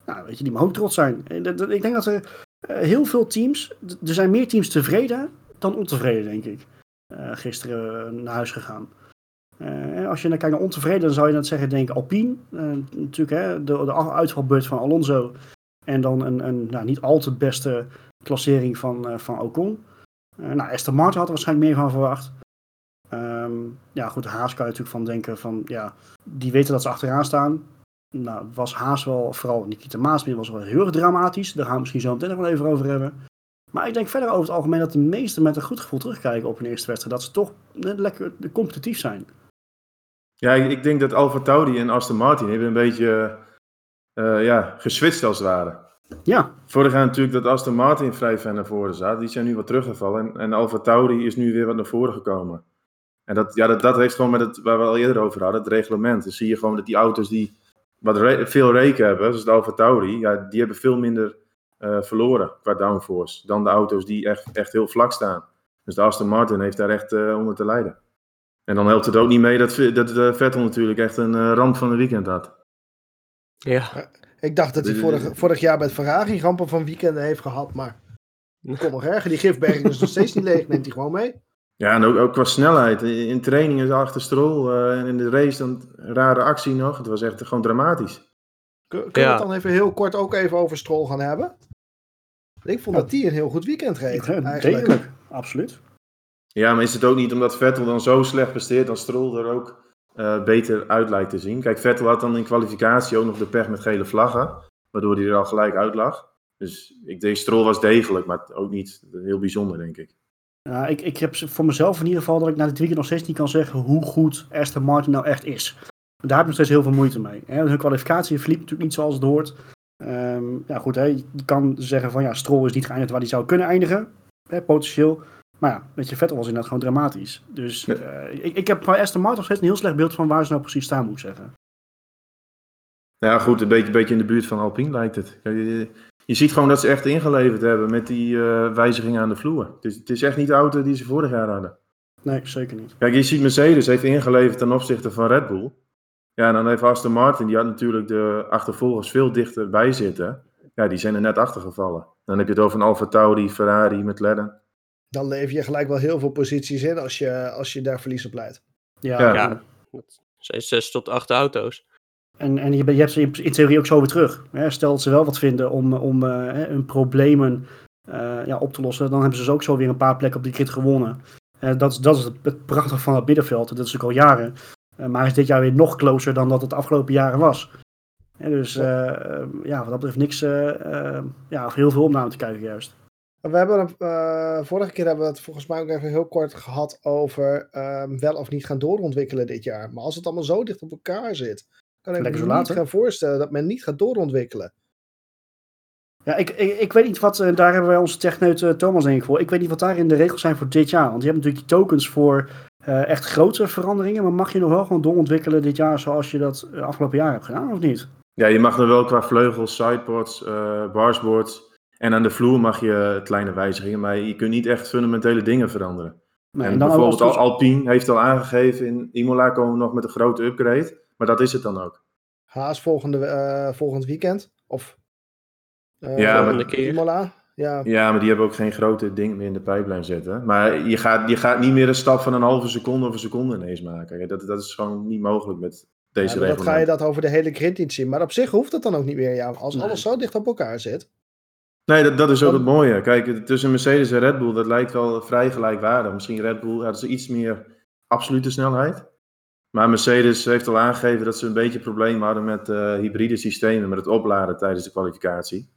Nou, weet je, die mag ook trots zijn. Ik denk dat er heel veel teams, er zijn meer teams tevreden dan ontevreden, denk ik. gisteren naar huis gegaan. Als je dan kijkt naar ontevreden, dan zou je dat zeggen, denk Alpine. Natuurlijk, hè, de, de uitvalbeurt van Alonso. En dan een, een nou, niet al te beste klassering van, eh, van Ocon. Eh, nou, Aston Martin had er waarschijnlijk meer van verwacht. Ehm, ja, goed, Haas kan je natuurlijk van denken van, ja, die weten dat ze achteraan staan. Nou, was Haas wel, vooral Nikita Maasmeer was wel heel erg dramatisch. Daar gaan we misschien zo meteen nog wel even over hebben. Maar ik denk verder over het algemeen dat de meesten met een goed gevoel terugkijken op hun eerste wedstrijd. Dat ze toch net lekker competitief zijn. Ja, ik, denk dat Alfa Tauri en Aston Martin hebben een beetje eh, ja, geswitcht als het ware. Ja, Vorig jaar natuurlijk dat Aston Martin vrij ver naar voren zat. Die zijn nu wat teruggevallen. En, en Alfa Tauri is nu weer wat naar voren gekomen. En dat, ja, dat, dat heeft gewoon met het, waar we al eerder over hadden, het reglement. Dan zie je gewoon dat die auto's die wat re- veel reken hebben, zoals de Alfa Tauri, ja, die hebben veel minder eh, verloren qua downforce dan de auto's die echt, echt heel vlak staan. Dus de Aston Martin heeft daar echt eh, onder te lijden. En dan helpt het ook niet mee dat, dat eh, Vettel natuurlijk echt een ramp van een weekend had. Ja, Ik dacht dat hij vorig, vorig jaar met Ferrari rampen van weekenden heeft gehad, maar kom nog erger. Die gifberging is nog steeds niet leeg, neemt hij gewoon mee. Ja, en ook, ook qua snelheid. In in training is achter Stroll eh, en in de race dan rare actie nog. Het was echt gewoon dramatisch. Kun- Kunnen we het dan even heel kort ook even over Stroll gaan hebben? Ik vond Ja. dat die een heel goed weekend reed. Ja, eigenlijk. degelijk, absoluut. Ja, maar is het ook niet omdat Vettel dan zo slecht presteert, dan Stroll er ook eh, beter uit lijkt te zien? Kijk, Vettel had dan in kwalificatie ook nog de pech met gele vlaggen, waardoor hij er al gelijk uit lag. Dus ik denk, Stroll was degelijk, maar ook niet heel bijzonder, denk ik. Ik, ik heb voor mezelf in ieder geval dat ik na dit weekend nog steeds niet kan zeggen hoe goed Aston Martin nou echt is. Daar heb ik nog steeds heel veel moeite mee. Hè. Hun kwalificatie verliep natuurlijk niet zoals het hoort. Ehm, ja, goed, hè. je kan zeggen van ja, Stroll is niet geëindigd waar hij zou kunnen eindigen. Hè, potentieel. Maar ja, weet je, Vettel was inderdaad gewoon dramatisch. Dus Ja. eh, ik, ik heb bij Aston Martin nog steeds een heel slecht beeld van waar ze nou precies staan, moet ik zeggen. Ja, goed, een beetje, beetje in de buurt van Alpine lijkt het. Je, je ziet gewoon dat ze echt ingeleverd hebben met die eh, wijzigingen aan de vloer. Het is, het is echt niet de auto die ze vorig jaar hadden. Nee, zeker niet. Kijk, je ziet Mercedes heeft ingeleverd ten opzichte van Red Bull. Ja, en dan heeft Aston Martin, die had natuurlijk de achtervolgers veel dichterbij zitten. Ja, die zijn er net achter gevallen. Dan heb je het over een Alfa Tauri, Ferrari, McLaren. Dan lever je gelijk wel heel veel posities in als je, als je daar verlies op leidt. Ja, Ja. ja. Dat zijn zes tot acht auto's. En, en je, je hebt ze in, theorie ook zo weer terug. Hè? Stel dat ze wel wat vinden om, om eh, hè, hun problemen eh, ja, op te lossen, dan hebben ze dus ook zo weer een paar plekken op die krit gewonnen. Eh, dat, is- dat is het, het prachtige van het middenveld. Dat is natuurlijk al jaren. Eh, maar is dit jaar weer nog closer dan dat het de afgelopen jaren was. Hè, dus ja, wat dat betreft niks, ja, of heel veel om naar te kijken juist. We hebben het, eh, vorige keer hebben we het volgens mij ook even heel kort gehad over ehm, wel of niet gaan doorontwikkelen dit jaar. Maar als het allemaal zo dicht op elkaar zit, kan ik Lekker me zo niet gaan voorstellen dat men niet gaat doorontwikkelen. Ja, ik, ik, ik weet niet wat, eh, daar hebben wij onze techneut eh, Thomas denk ik voor. Ik weet niet wat daarin de regels zijn voor dit jaar. Want je hebt natuurlijk die tokens voor eh, echt grote veranderingen. Maar mag je nog wel gewoon doorontwikkelen dit jaar zoals je dat afgelopen jaar hebt gedaan of niet? Ja, je mag er wel qua vleugels, sidepods, eh barsboards. En aan de vloer mag je kleine wijzigingen, maar je kunt niet echt fundamentele dingen veranderen. Nee, en dan bijvoorbeeld Al- Alpine heeft al aangegeven, in Imola komen we nog met een grote upgrade. Maar dat is het dan ook. Haas volgende, eh, volgend weekend. Of eh, Ja, Volgende keer. Imola. Ja, Ja, maar die hebben ook geen grote dingen meer in de pijplijn zitten. Maar je gaat, je gaat niet meer een stap van een halve seconde of een seconde ineens maken. Dat, dat is gewoon niet mogelijk met deze Ja, maar dat regel. ga je dat over de hele grid niet zien. Maar op zich hoeft dat dan ook niet meer. Ja, als Nee. alles zo dicht op elkaar zit. Nee, dat, dat is ook het mooie. Kijk, tussen Mercedes en Red Bull, dat lijkt wel vrij gelijkwaardig. Misschien Red Bull hadden ze iets meer absolute snelheid. Maar Mercedes heeft al aangegeven dat ze een beetje problemen hadden met eh, hybride systemen, met het opladen tijdens de kwalificatie.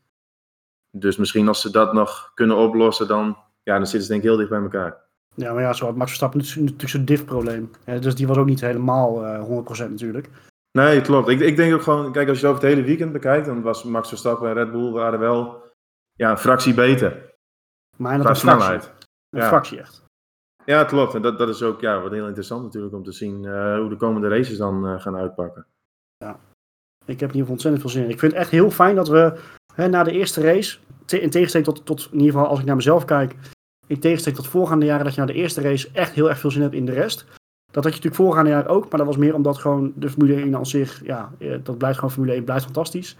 Dus misschien als ze dat nog kunnen oplossen, dan, ja, dan zitten ze denk ik heel dicht bij elkaar. Ja, maar ja, zo had Max Verstappen natuurlijk natuurlijk zo'n diff-probleem. Eh, dus die was ook niet helemaal eh 100% natuurlijk. Nee, klopt. Ik, ik denk ook gewoon, kijk, als je het over het hele weekend bekijkt, dan was Max Verstappen en Red Bull waren wel ja, een fractie beter Maar dat fractie. Een Ja. fractie echt. Ja, klopt. En dat, dat is ook ja, wat heel interessant natuurlijk om te zien eh, hoe de komende races dan eh, gaan uitpakken. Ik heb in ieder geval ontzettend veel zin in. Ik vind het echt heel fijn dat we hè, na de eerste race, te- in tegenstelling tot, tot, in ieder geval als ik naar mezelf kijk, in tegenstelling tot voorgaande jaren, dat je na de eerste race echt heel erg veel zin hebt in de rest. Dat had je natuurlijk voorgaande jaar ook, maar dat was meer omdat gewoon de Formule 1 aan zich, ja, eh, dat blijft gewoon Formule 1, blijft fantastisch.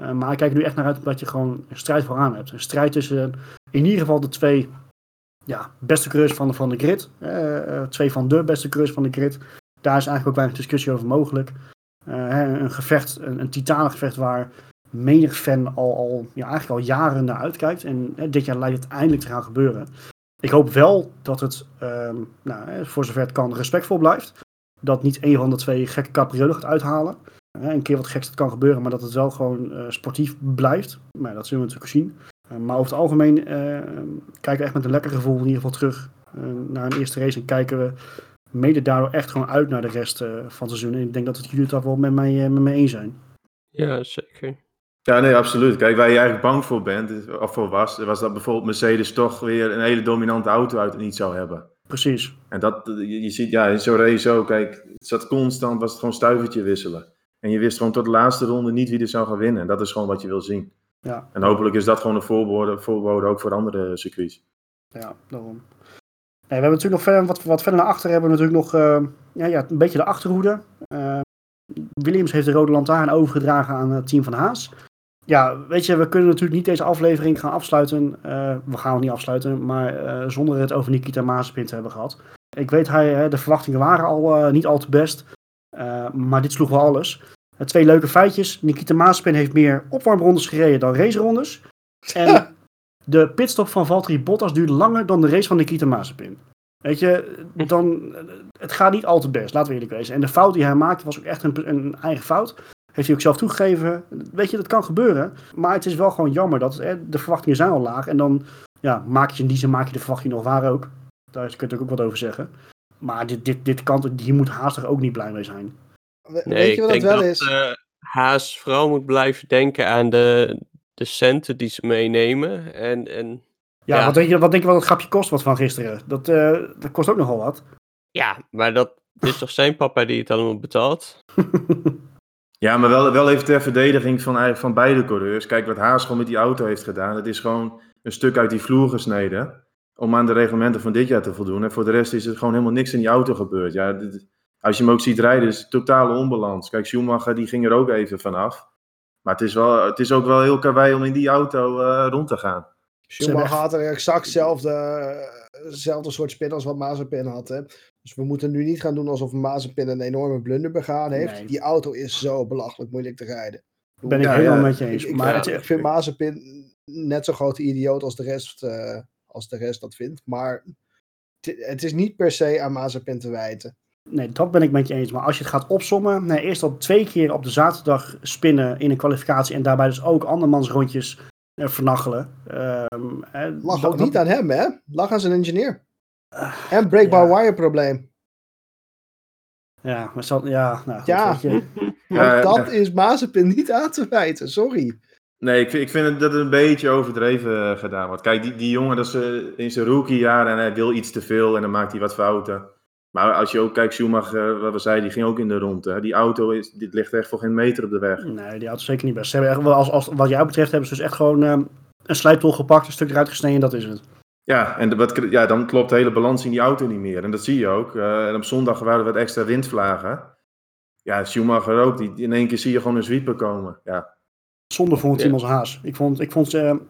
Eh, maar ik kijk er nu echt naar uit dat je gewoon een strijd vooraan hebt. Een strijd tussen in ieder geval de twee ja, beste coureurs van de, van de grid. Eh, eh, twee van de beste coureurs van de grid. Daar is eigenlijk ook weinig discussie over mogelijk. Een gevecht, een, titanengevecht waar menig fan al, al, ja, eigenlijk al jaren naar uitkijkt. En dit jaar lijkt het eindelijk te gaan gebeuren. Ik hoop wel dat het, ehm, nou, voor zover het kan, respectvol blijft. Dat niet een van de twee gekke capriolen gaat uithalen. Een keer wat geks dat kan gebeuren, maar dat het wel gewoon eh, sportief blijft. Maar dat zullen we natuurlijk zien. Eh, maar over het algemeen eh, kijken we echt met een lekker gevoel in ieder geval terug eh, naar een eerste race. En kijken we mede daardoor echt gewoon uit naar de rest eh, van het seizoen. En ik denk dat het jullie daar wel met mij, eh, met mij eens zijn. Ja, zeker. Ja, nee, absoluut. Kijk, waar je eigenlijk bang voor bent, is- of voor was, was dat bijvoorbeeld Mercedes toch weer een hele dominante auto uit niet zou hebben. Precies. En dat, je, je ziet, ja, in zo'n race ook, kijk, het zat constant, was het gewoon stuivertje wisselen. En je wist gewoon tot de laatste ronde niet wie er zou gaan winnen. En dat is gewoon wat je wil zien. Ja. En hopelijk is dat gewoon een voorbode, voorbode ook voor andere circuits. Ja, daarom. Nee, we hebben natuurlijk nog verder, wat, wat verder naar achter hebben we natuurlijk nog eh, ja, ja, een beetje de achterhoede. Eh, Williams heeft de rode lantaarn overgedragen aan het team van Haas. Ja, weet je, we kunnen natuurlijk niet deze aflevering gaan afsluiten. eh, we gaan het niet afsluiten, maar zonder het over Nikita Mazepin te hebben gehad. Ik weet, hij, de verwachtingen waren al niet al te best. Maar dit sloeg wel alles. Twee leuke feitjes. Nikita Mazepin heeft meer opwarmrondes gereden dan racerondes. En *laughs* de pitstop van Valtteri Bottas duurde langer dan de race van Nikita Mazepin. Weet je, dan, het gaat niet al te best, laten we eerlijk wezen. En de fout die hij maakte was ook echt een, een eigen fout. Heeft hij ook zelf toegegeven. Weet je, dat kan gebeuren. Maar het is wel gewoon jammer dat hè, de verwachtingen zijn al laag. En dan ja, maak je in die zin maak je de verwachtingen nog waar ook. Daar kun je ook wat over zeggen. Maar dit, dit, dit kan, hier moet Haas er ook niet blij mee zijn. We- Nee, Weet je ik wat het denk wel dat is? eh, Haas vooral moet blijven denken aan de, de centen die ze meenemen. En, en Ja, Ja. Wat, denk je, wat denk je wat het grapje kost wat van gisteren? Dat, eh, dat kost ook nogal wat. ja, maar dat *laughs* is toch zijn papa die het allemaal betaalt? *laughs* Ja, maar wel, wel even ter verdediging van, eigenlijk van beide coureurs. Kijk, wat Haas gewoon met die auto heeft gedaan. Het is gewoon een stuk uit die vloer gesneden. Om aan de reglementen van dit jaar te voldoen. En voor de rest is er gewoon helemaal niks in die auto gebeurd. Ja, dit- als je hem ook ziet rijden, is het totale onbalans. Kijk, Schumacher die ging er ook even vanaf. Maar het is, wel, het is ook wel heel karwei om in die auto eh, rond te gaan. Schumacher had er exact hetzelfde, hetzelfde soort spin als wat Mazepin had. Hè? Dus we moeten nu niet gaan doen alsof Mazepin een enorme blunder begaan heeft. Nee. Die auto is zo belachelijk moeilijk te rijden. Ben ik Ja, helemaal ja. met je eens. Ik, maar ik vind Mazepin net zo grote idioot als de rest, eh, als de rest dat vindt. Maar het- het is niet per se aan Mazepin te wijten. Nee, dat ben ik met je eens. Maar als je het gaat opsommen, nee, eerst al twee keer op de zaterdag spinnen in een kwalificatie en daarbij dus ook andermans rondjes eh, vernachelen. Ehm, eh, Lag dat- ook niet dat- aan hem, hè? Lag aan zijn engineer. En breakbar ja. wire probleem. Ja, maar zal, ja, nou goed, Ja. weet je. *laughs* Ja. dat is Mazepin niet aan te wijten, sorry. Nee, ik vind, ik vind het, dat het een beetje overdreven eh, gedaan wordt. Kijk, die, die jongen dat is eh, in zijn rookiejaar en hij wil iets te veel en dan maakt hij wat fouten. Maar als je ook kijkt, Schumacher, eh, wat we zeiden, die ging ook in de rond. Hè. Die auto is, dit ligt echt voor geen meter op de weg. Nee, die auto is zeker niet best. Ze hebben echt, wel als, als, wat jou betreft hebben ze dus echt gewoon ehm, een slijptol gepakt, een stuk eruit gesneden en dat is het. Ja, en de- wat, ja, dan klopt de hele balans in die auto niet meer. En dat zie je ook. Eh, en op zondag waren er wat extra windvlagen. Ja, Schumacher ook. Die, in één keer zie je gewoon een sweeper komen. Ja, Zonde voor een Ja. Haas. Ik vond, ik vond ze,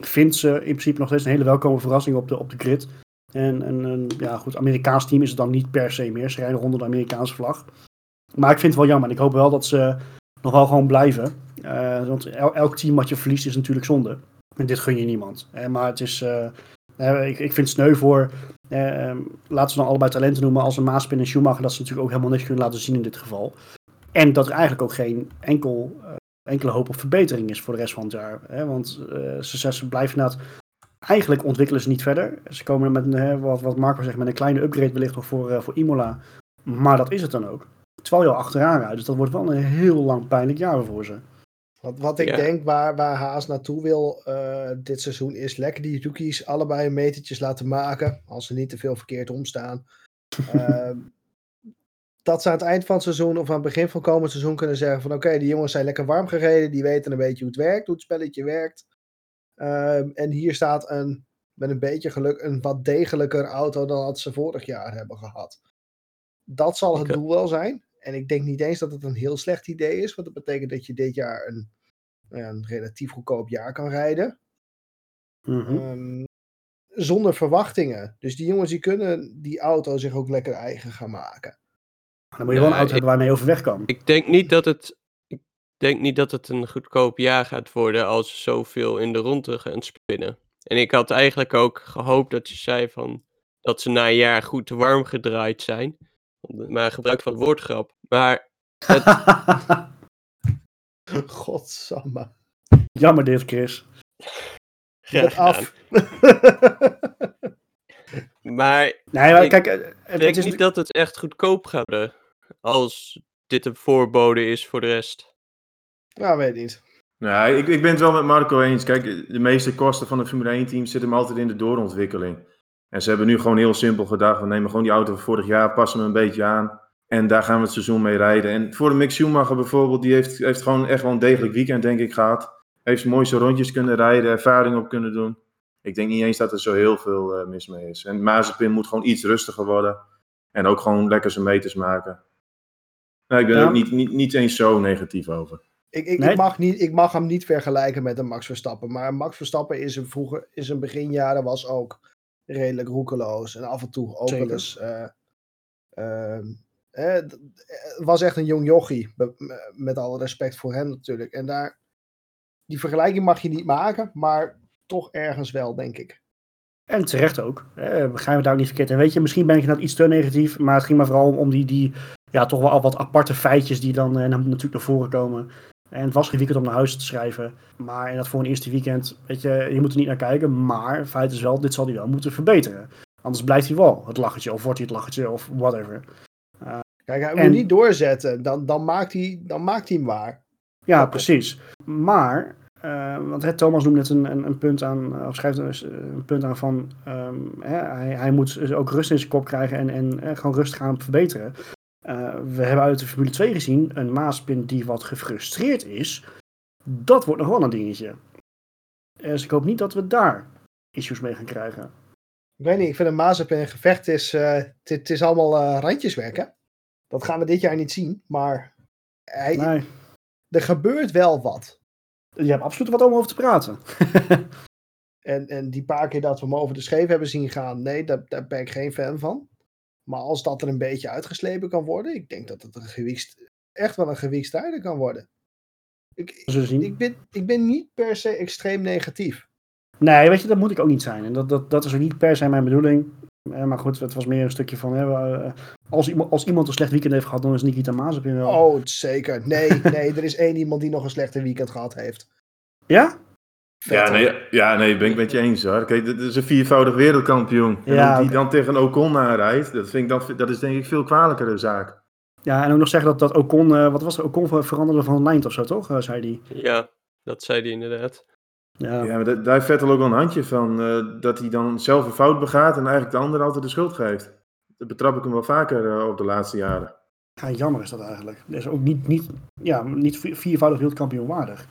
vind ze in principe nog steeds een hele welkome verrassing op de, op de grid. En, en een ja, goed, Amerikaans team is het dan niet per se meer. Ze rijden onder de Amerikaanse vlag. Maar ik vind het wel jammer. En ik hoop wel dat ze nog wel gewoon blijven. Eh, want el- elk team wat je verliest is natuurlijk zonde. En dit gun je niemand. Eh, maar het is, eh, eh, ik, ik vind sneu voor, eh, ehm, laten we dan allebei talenten noemen, als een Maaspin en Schumacher, dat ze natuurlijk ook helemaal niks kunnen laten zien in dit geval. En dat er eigenlijk ook geen enkel, enkele hoop op verbetering is voor de rest van het jaar. Hè? Want ze, ze blijven inderdaad, eigenlijk ontwikkelen ze niet verder. Ze komen met, een, hè, wat, wat Marco zegt, met een kleine upgrade wellicht nog voor, eh, voor Imola. Maar dat is het dan ook. Terwijl je al achteraan rijdt. Dus dat wordt wel een heel lang pijnlijk jaar voor ze. Wat, wat ik Ja. denk waar, waar Haas naartoe wil eh, dit seizoen is lekker die rookies allebei metertjes laten maken. Als ze niet te veel verkeerd omstaan. *laughs* Ehm, dat ze aan het eind van het seizoen of aan het begin van komend seizoen kunnen zeggen van oké, die jongens zijn lekker warm gereden. Die weten een beetje hoe het werkt, hoe het spelletje werkt. Ehm, en hier staat een, met een beetje geluk, een wat degelijker auto dan dat ze vorig jaar hebben gehad. Dat zal het Ik- doel wel zijn. En ik denk niet eens dat het een heel slecht idee is, want dat betekent dat je dit jaar een, een relatief goedkoop jaar kan rijden. Mhm. Ehm, zonder verwachtingen. Dus die jongens die kunnen die auto zich ook lekker eigen gaan maken. Dan moet je wel een auto hebben waarmee je overweg kan. Ik denk niet dat het. Ik denk niet dat het een goedkoop jaar gaat worden als ze zoveel in de ronde gaan spinnen. En ik had eigenlijk ook gehoopt dat je zei van dat ze na een jaar goed warm gedraaid zijn. Maar gebruik van het woordgrap. Maar *laughs* Godsamme. Jammer dit, Chris. Get *laughs* graag af. *laughs* Maar Nee, maar Ik kijk, eh, het, ik het denk is niet dat het echt goedkoop gaat worden. Als dit een voorbode is voor de rest. Nou, weet niet. Nou, ik, ik ben het wel met Marco eens. Kijk, de meeste kosten van een Formule 1 team zitten hem altijd in de doorontwikkeling. En ze hebben nu gewoon heel simpel gedacht, we nemen gewoon die auto van vorig jaar, passen hem een beetje aan. En daar gaan we het seizoen mee rijden. En voor de Mick Schumacher bijvoorbeeld, die heeft, heeft gewoon echt wel een degelijk weekend, denk ik, gehad. Heeft mooiste rondjes kunnen rijden, ervaring op kunnen doen. Ik denk niet eens dat er zo heel veel uh, mis mee is. En Mazepin moet gewoon iets rustiger worden. En ook gewoon lekker zijn meters maken. Nou, ik ben Ja. er ook niet, niet, niet eens zo negatief over. Ik, ik, Nee. ik, mag niet, ik mag hem niet vergelijken met een Max Verstappen. Maar Max Verstappen is een, vroeger, is een beginjaren was ook redelijk roekeloos. En af en toe ook wel eens... eh, ehm, eh, Het was echt een jong jochie. Met alle respect voor hem natuurlijk. En daar... Die vergelijking mag je niet maken. Maar toch ergens wel, denk ik. En terecht ook. Eh, begrijp me daar ook niet verkeerd. En weet je, misschien ben ik inderdaad iets te negatief. Maar het ging maar vooral om die, die ja, toch wel wat aparte feitjes die dan eh, natuurlijk naar voren komen. En het was geen weekend om naar huis te schrijven. Maar en dat voor een eerste weekend, weet je, je moet er niet naar kijken. Maar het feit is wel, dit zal hij wel moeten verbeteren. Anders blijft hij wel het lachertje, of wordt hij het lachertje, of whatever. Kijk, hij En- moet niet doorzetten. Dan, dan, maakt hij, dan maakt hij hem waar. Ja, precies. Maar, eh, want hè, Thomas noemt net een, een, een punt aan, of schrijft eh, een punt aan van, ehm, hè, hij, hij moet ook rust in zijn kop krijgen en, en eh, gewoon rustig gaan verbeteren. Eh, we hebben uit de Formule 2 gezien, een Maaspin die wat gefrustreerd is. Dat wordt nog wel een dingetje. Dus ik hoop niet dat we daar issues mee gaan krijgen. Ik weet niet, ik vind een Mazepin een gevecht is... eh, het, is allemaal eh, randjeswerk, hè? Dat gaan we dit jaar niet zien. Maar hij, Nee, er gebeurt wel wat. je hebt absoluut wat om over te praten. *laughs* En, en die paar keer dat we hem over de scheef hebben zien gaan, nee, daar, daar ben ik geen fan van. Maar als dat er een beetje uitgeslepen kan worden, ik denk dat het een echt wel een gewiekstrijder kan worden. Ik, ik, ben, ik ben niet per se extreem negatief. Nee, weet je, dat moet ik ook niet zijn. En dat, dat, dat is ook niet per se mijn bedoeling. Eh, maar goed, het was meer een stukje van... Hè, eh, als, iemand, als iemand een slecht weekend heeft gehad, dan is Nikita Mazepin wel. Oh, zeker. Nee, *laughs* nee, er is één iemand die nog een slechte weekend gehad heeft. Ja? Ja, nee, ja, nee, ben ik met je eens hoor. Kijk, dit is een viervoudig wereldkampioen. En Ja, die dan tegen Ocon aanrijdt, dat, vind ik dan, dat is denk ik veel kwalijkere zaak. Ja, en ook nog zeggen dat, dat Ocon... eh, wat was het? Ocon ver- veranderde van lijn of zo, toch? Eh, zei hij. Ja, dat zei hij inderdaad. Ja. Ja, maar da- daar heeft Vettel ook wel een handje van. eh, dat hij dan zelf een fout begaat en eigenlijk de ander altijd de schuld geeft. Dat betrap ik hem wel vaker eh, op de laatste jaren. Ja, jammer is dat eigenlijk. Dat is ook niet, niet, ja, niet vi- viervoudig wereldkampioen waardig.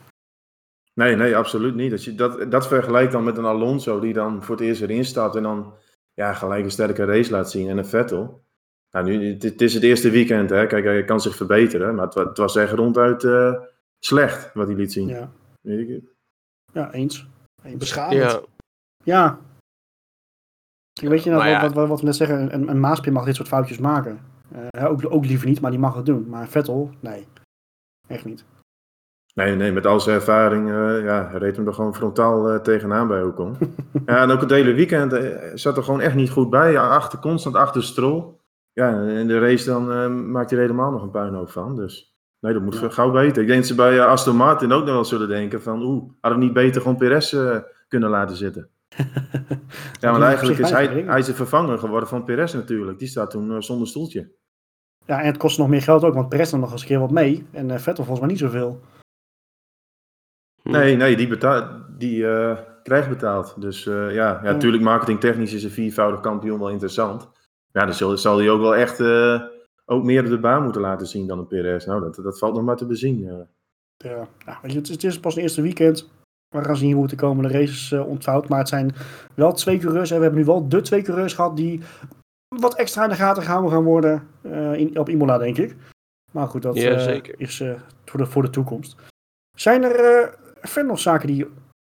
Nee, nee, absoluut niet. Als je dat, dat vergelijkt dan met een Alonso die dan voor het eerst erin stapt en dan ja, gelijk een sterke race laat zien en een Vettel. Nou, nu, het, het is het eerste weekend, hè. Kijk, hij kan zich verbeteren, maar het, het was echt ronduit eh, slecht wat hij liet zien. Ja, Weet ik- ja eens. eens. Beschamend. Ja, Ja. Weet je, nou, ja. wat, wat, wat we net zeggen, een, een Maaspin mag dit soort foutjes maken. Eh, ook, ook liever niet, maar die mag het doen. Maar Vettel, nee. Echt niet. Nee, nee, met al zijn ervaring eh, ja, reed hem er gewoon frontaal eh, tegenaan bij Ocon. *laughs* ja, en ook het hele weekend eh, zat er gewoon echt niet goed bij. Ja, achter, constant achter Stroll. Ja, en in de race dan maakt hij er helemaal nog een puinhoop van. Dus nee, dat moet Ja. gauw beter. Ik denk dat ze bij Aston Martin ook nog wel zullen denken van... Oeh, hadden we niet beter gewoon Perez kunnen laten zitten? *laughs* Ja, want eigenlijk is hij, hij is de vervanger geworden van Perez natuurlijk. Die staat toen zonder stoeltje. Ja, en het kost nog meer geld ook, want Perez dan nog eens een keer wat mee. En Vettel volgens mij niet zoveel. Hm. Nee, nee, die, die eh, krijgt betaald. Dus eh, ja, ja, Ja. natuurlijk marketingtechnisch is een viervoudig kampioen wel interessant. Ja, dan zal, zal hij ook wel echt eh, ook meer op de baan moeten laten zien dan een Perez. Nou, dat, dat valt nog maar te bezien. eh. Ja, nou, weet je, het, is- het is pas een eerste weekend. We gaan zien hoe het de komende races eh, ontvouwt. Maar het zijn wel twee coureurs. En we hebben nu wel de twee coureurs gehad die wat extra in de gaten gehouden gaan worden eh, in, op Imola, denk ik. Maar goed, dat Ja, eh, is eh, voor, de, voor de toekomst. Zijn er eh, verder nog zaken die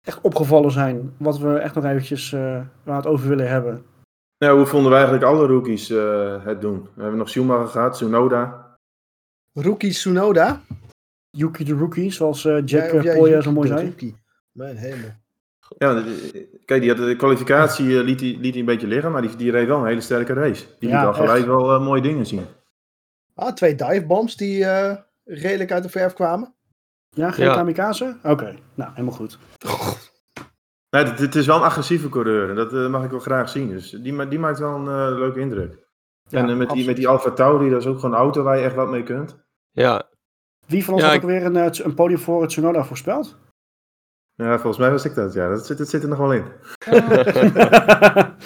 echt opgevallen zijn? Wat we echt nog eventjes eh, waar het over willen hebben? Nou, hoe vonden we eigenlijk alle rookies eh, het doen? We hebben nog Schumacher gehad, Tsunoda. Rookie Tsunoda. Yuki de Rookie, zoals eh, Jack Polja Yuki zo mooi de zei. Rookie? Mijn hemel. Ja, kijk, die had de kwalificatie liet, hij, liet hij een beetje liggen, maar die, die reed wel een hele sterke race. Die Ja, liet al gelijk echt. wel mooie dingen zien. Ah, twee divebombs die eh, redelijk uit de verf kwamen. Ja, geen Ja. kamikaze? Oké, nou, helemaal goed. *laughs* Nee, het, het is wel een agressieve coureur en dat eh, mag ik wel graag zien. Dus die, die maakt wel een eh, leuke indruk. Ja, en eh, met, die, met die Alfa Tauri, dat is ook gewoon een auto waar je echt wat mee kunt. Ja, Wie van ons Ja, had ik- ook weer een, een podium voor het Tsunoda voorspeld? Ja, volgens mij was ik dat. Ja, dat zit, dat zit er nog wel in. *laughs* *laughs*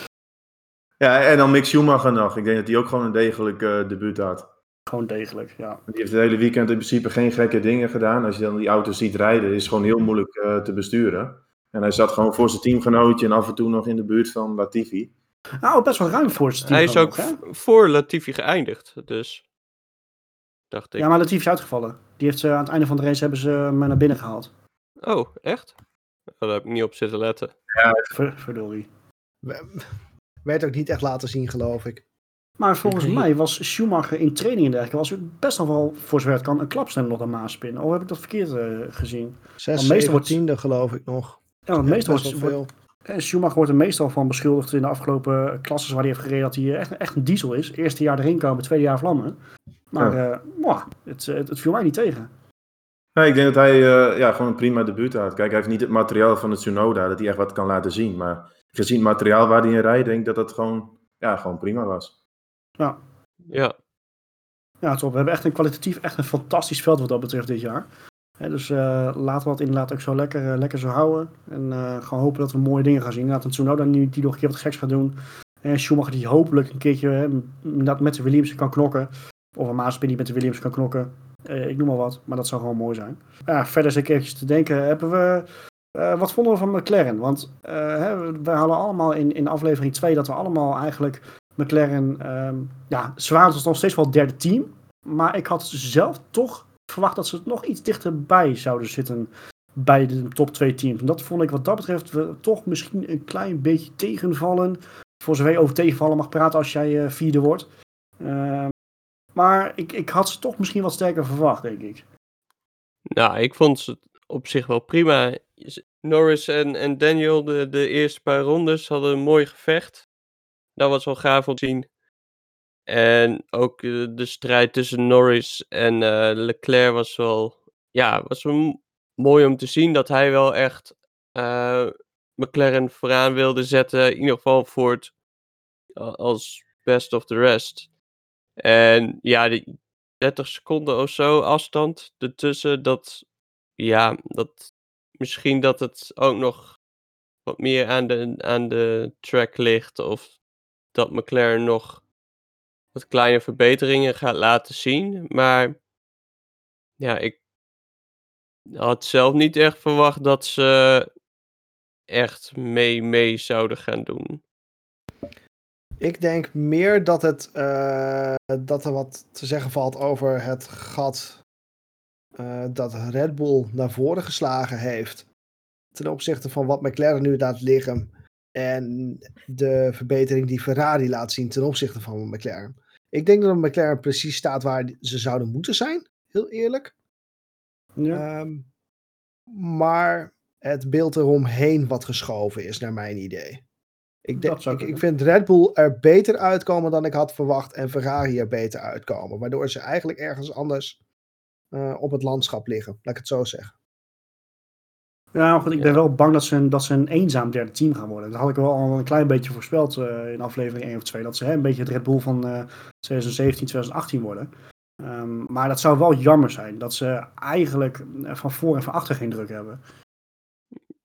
Ja, en dan Mick Schumacher nog. Ik denk dat hij ook gewoon een degelijk eh, debuut had. Gewoon degelijk, ja. Die heeft het hele weekend in principe geen gekke dingen gedaan. Als je dan die auto ziet rijden, is het gewoon heel moeilijk eh, te besturen. En hij zat gewoon voor zijn teamgenootje en af en toe nog in de buurt van Latifi. Nou, best wel ruim voor zijn team. Hij is ook hè? voor Latifi geëindigd, dus dacht ik. Ja, maar Latifi is uitgevallen. Die heeft ze aan het einde van de race hebben ze hem naar binnen gehaald. Oh, echt? Daar heb ik niet op zitten letten. Ver, verdorie. We- Werd ook niet echt laten zien, geloof ik. Maar volgens mij was Schumacher in training en dergelijke, was best nog wel, voor zover het kan, een klapsnel nog aan Maaspin. Of heb ik dat verkeerd eh, gezien? Zes, meestal zeven wordt- tiende geloof ik nog. Ja, want Ja, meestal wordt, veel. eh, Schumacher wordt er meestal van beschuldigd in de afgelopen klasses waar hij heeft gereden dat hij echt, echt een diesel is. Eerste jaar erin komen, tweede jaar vlammen. Maar eh, mwah, het, het, het viel mij niet tegen. Nee, ik denk dat hij eh, ja, gewoon een prima debuut had. Kijk, hij heeft niet het materiaal van het Tsunoda, dat hij echt wat kan laten zien. Maar gezien het materiaal waar hij in rijdt, denk ik dat dat gewoon, ja, gewoon prima was. Ja, Ja, top. We hebben echt een kwalitatief, echt een fantastisch veld wat dat betreft dit jaar. Dus eh, laten we dat inderdaad ook zo lekker, eh, lekker zo houden. En eh, gewoon hopen dat we mooie dingen gaan zien. Inderdaad, een Tsunoda nu die nog een keer wat geks gaat doen. En Schumacher die hopelijk een keertje hè, met de Williams kan knokken. Of een Maaspin die met de Williams kan knokken. Ik noem maar wat, maar dat zou gewoon mooi zijn. Ja, verder is ik eventjes te denken, hebben we... wat vonden we van McLaren? Want we hadden allemaal in, in aflevering 2 dat we allemaal eigenlijk McLaren... ehm, ja, ze waren nog steeds wel het derde team. Maar ik had zelf toch verwacht dat ze nog iets dichterbij zouden zitten bij de top twee teams. En dat vond ik wat dat betreft toch misschien een klein beetje tegenvallen. Voor zover je over tegenvallen mag praten als jij eh, vierde wordt. Ehm, maar ik, ik had ze toch misschien wat sterker verwacht, denk ik. nou, ik vond ze op zich wel prima. Norris en, en Daniel, de, de eerste paar rondes, hadden een mooi gevecht. Dat was wel gaaf om te zien. En ook eh, de strijd tussen Norris en eh, Leclerc was wel, ja, was wel mooi om te zien dat hij wel echt eh, McLaren vooraan wilde zetten. In ieder geval voor het als best of the rest. En ja, die 30 seconden of zo afstand ertussen, dat, ja, dat misschien dat het ook nog wat meer aan de, aan de track ligt. Of dat McLaren nog wat kleine verbeteringen gaat laten zien. Maar ja, ik had zelf niet echt verwacht dat ze echt mee, mee zouden gaan doen. Ik denk meer dat, het, eh, dat er wat te zeggen valt over het gat eh, dat Red Bull naar voren geslagen heeft. Ten opzichte van wat McLaren nu laat liggen. En de verbetering die Ferrari laat zien ten opzichte van McLaren. Ik denk dat McLaren precies staat waar ze zouden moeten zijn. Heel eerlijk. Ja. Ehm, maar het beeld eromheen wat geschoven is, naar mijn idee. Ik, denk, ik, ik vind Red Bull er beter uitkomen dan ik had verwacht. En Ferrari er beter uitkomen. Waardoor ze eigenlijk ergens anders eh, op het landschap liggen. Laat ik het zo zeggen. Ja, maar goed, ik Ja. ben wel bang dat ze, een, dat ze een eenzaam derde team gaan worden. Dat had ik wel al een klein beetje voorspeld eh, in aflevering 1 of 2. Dat ze hè, een beetje het Red Bull van eh 2017, 2018 worden. Ehm, maar dat zou wel jammer zijn. Dat ze eigenlijk eh, van voor en van achter geen druk hebben.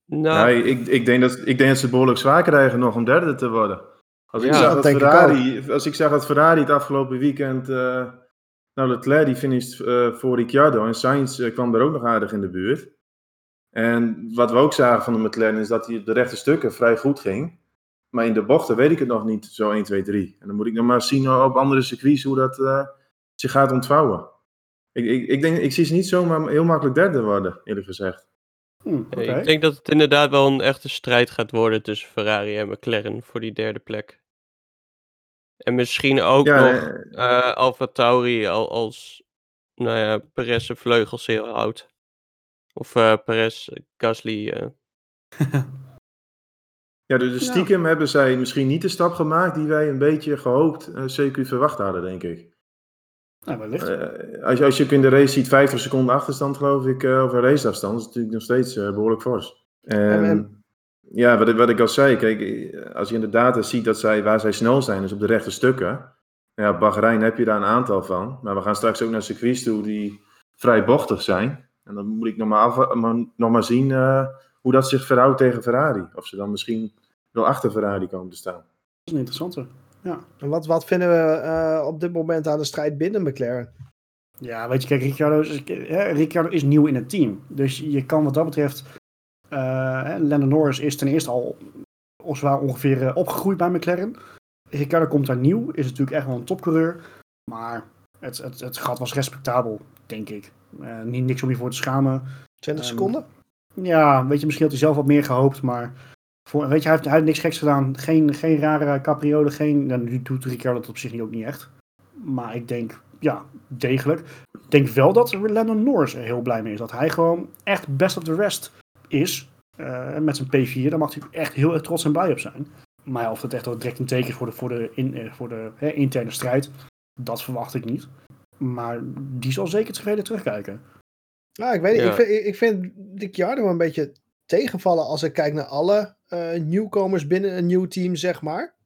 Nou, Ja, ik, ik, denk dat, ik denk dat ze behoorlijk zwaar krijgen nog om derde te worden. Als ik, Ja, zag dat dat denk ik Ferrari, als ik zag dat Ferrari het afgelopen weekend... eh nou, Leclerc die finished eh, voor Ricciardo en Sainz eh, kwam er ook nog aardig in de buurt. En wat we ook zagen van de McLaren is dat hij op de rechte stukken vrij goed ging. Maar in de bochten weet ik het nog niet, zo 1, 2, 3. En dan moet ik nog maar zien op andere circuits hoe dat eh, zich gaat ontvouwen. Ik, ik, ik, denk, ik zie ze niet zomaar heel makkelijk derde worden, eerlijk gezegd. Hm, oké. Ik denk dat het inderdaad wel een echte strijd gaat worden tussen Ferrari en McLaren voor die derde plek. En misschien ook Ja, nog eh, eh Alfa Tauri al, als nou ja, Perez vleugels heel houdt. Of eh Perez, Gasly. eh. *laughs* Ja, dus stiekem hebben zij misschien niet de stap gemaakt die wij een beetje gehoopt, eh CQ verwacht hadden, denk ik. Nou, wellicht. Eh, als, je, als je ook in de race ziet, 50 seconden achterstand, geloof ik, eh of een raceafstand, dat is natuurlijk nog steeds eh, behoorlijk fors. En, en- ja, wat, ik- wat ik al zei, kijk, als je in de data ziet dat zij, waar zij snel zijn, dus op de rechte stukken. Ja, Bahrein heb je daar een aantal van. Maar we gaan straks ook naar circuits toe die vrij bochtig zijn. En dan moet ik nog maar, af, maar, nog maar zien eh, hoe dat zich verhoudt tegen Ferrari. Of ze dan misschien wel achter Ferrari komen te staan. Dat is een interessante. Ja. En wat, wat vinden we eh, op dit moment aan de strijd binnen McLaren? Ja, weet je, kijk, Ricciardo is, hè, Ricciardo is nieuw in het team. Dus je kan wat dat betreft... eh hè, Lando Norris is ten eerste al of ongeveer eh, opgegroeid bij McLaren. Ricciardo komt daar nieuw, is natuurlijk echt wel een topcoureur. Maar het, het, het gat was respectabel, denk ik. Eh, niet niks om je voor te schamen. 20 Ehm, seconden? Ja, weet je, misschien had hij zelf wat meer gehoopt, maar voor, weet je, hij heeft, hij heeft niks geks gedaan. Geen, geen rare capriolen, geen, nou, nu doet Ricciardo dat op zich ook niet echt. Maar ik denk, ja, degelijk. Ik denk wel dat Lando Norris er heel blij mee is. Dat hij gewoon echt best of the rest is. eh, met zijn P4, daar mag hij echt heel erg trots en blij op zijn. Maar ja, of dat echt wel direct een teken is voor de, voor de, in, eh, voor de hè, interne strijd, dat verwacht ik niet. Maar die zal zeker tevreden terugkijken. Ja, ik weet niet. Ja. Ik vind, ik, vind Ricciardo een beetje tegenvallen als ik kijk naar alle eh, nieuwkomers binnen een nieuw team, zeg maar.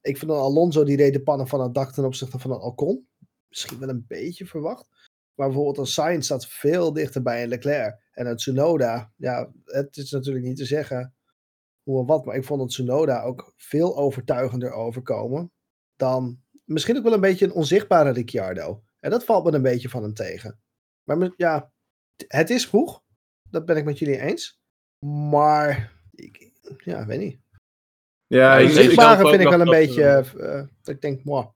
Ik vind dan Alonso, die reed de pannen van het dak ten opzichte van een Alcon. Misschien wel een beetje verwacht. Maar bijvoorbeeld een Sainz staat veel dichter bij een Leclerc. En een Tsunoda, ja, het is natuurlijk niet te zeggen hoe en wat. Maar ik vond het Tsunoda ook veel overtuigender overkomen dan misschien ook wel een beetje een onzichtbare Ricciardo. En dat valt me een beetje van hem tegen. Maar ja, het is vroeg. Dat ben ik met jullie eens. Maar, ik, ja, weet niet. Ja, ik ik, denk ik, zelf Zichtbare ook vind ik wel een dat, beetje, eh, eh, dat ik denk, moi.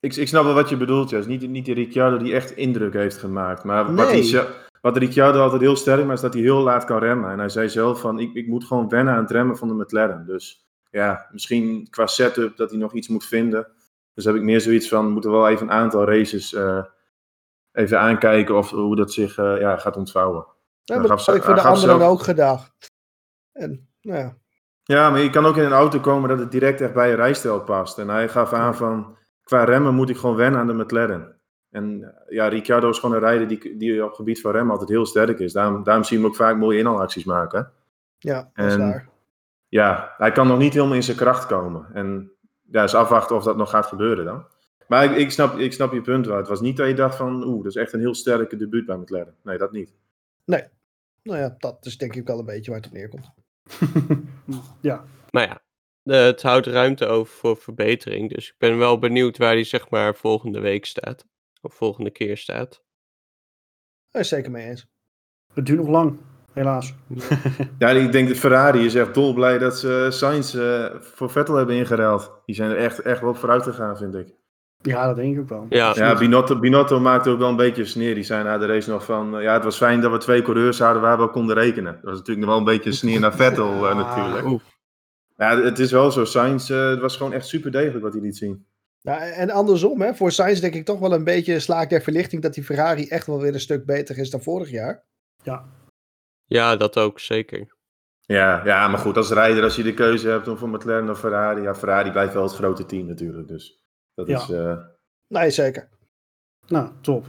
ik, ik snap wel wat je bedoelt. Is niet, niet de Ricciardo die echt indruk heeft gemaakt. Maar wat, Nee. ze- wat Ricciardo altijd heel sterk maakt, is dat hij heel laat kan remmen. En hij zei zelf van, ik, ik moet gewoon wennen aan het remmen van de McLaren. Dus ja, misschien qua setup dat hij nog iets moet vinden. Dus heb ik meer zoiets van, we moeten wel even een aantal races eh, even aankijken of hoe dat zich eh, ja, gaat ontvouwen. Ja, maar gaf dat had ik voor de anderen zelf- ook gedacht. En, nou ja. Ja, maar je kan ook in een auto komen dat het direct echt bij je rijstijl past. En hij gaf aan van, qua remmen moet ik gewoon wennen aan de McLaren. En eh, ja, Ricciardo is gewoon een rijder die, die op het gebied van remmen altijd heel sterk is. Daarom, daarom zien we hem ook vaak mooie inhaalacties maken. Ja, dat is waar. Ja, hij kan nog niet helemaal in zijn kracht komen. En ja, is afwachten of dat nog gaat gebeuren dan. Maar ik, ik, snap, ik snap je punt wel. Het was niet dat je dacht van, oeh, dat is echt een heel sterke debuut bij McLaren. Nee, dat niet. Nou ja, dat is denk ik wel een beetje waar het op neerkomt. *laughs* ja, Maar ja, eh, het houdt ruimte over voor verbetering. Dus ik ben wel benieuwd waar hij zeg maar volgende week staat. Of volgende keer staat. Daar is zeker mee eens. het duurt nog lang, helaas. *laughs* Ja, ik denk dat Ferrari is echt dolblij dat ze Sainz eh, voor Vettel hebben ingeruild. Die zijn er echt, echt wel op vooruit gegaan, vind ik. Ja, dat denk ik ook wel. Ja. Ja, Binotto, Binotto maakte ook wel een beetje sneer. Die zei na de race nog van... eh, ja, het was fijn dat we twee coureurs hadden waar we op konden rekenen. Dat was natuurlijk nog wel een beetje sneer naar Vettel eh, Ah, natuurlijk. oef. Ja, het is wel zo. Sainz, het was gewoon echt super degelijk wat hij liet zien. Nou, en andersom, hè, voor Sainz denk ik toch wel een beetje slaak der verlichting dat die Ferrari echt wel weer een stuk beter is dan vorig jaar. Ja, dat ook zeker. Ja, ja, maar goed, als rijder, als je de keuze hebt om voor McLaren of Ferrari... Ja, Ferrari blijft wel het grote team natuurlijk. Dus dat Ja. is... eh, Nee, zeker. Nou, top.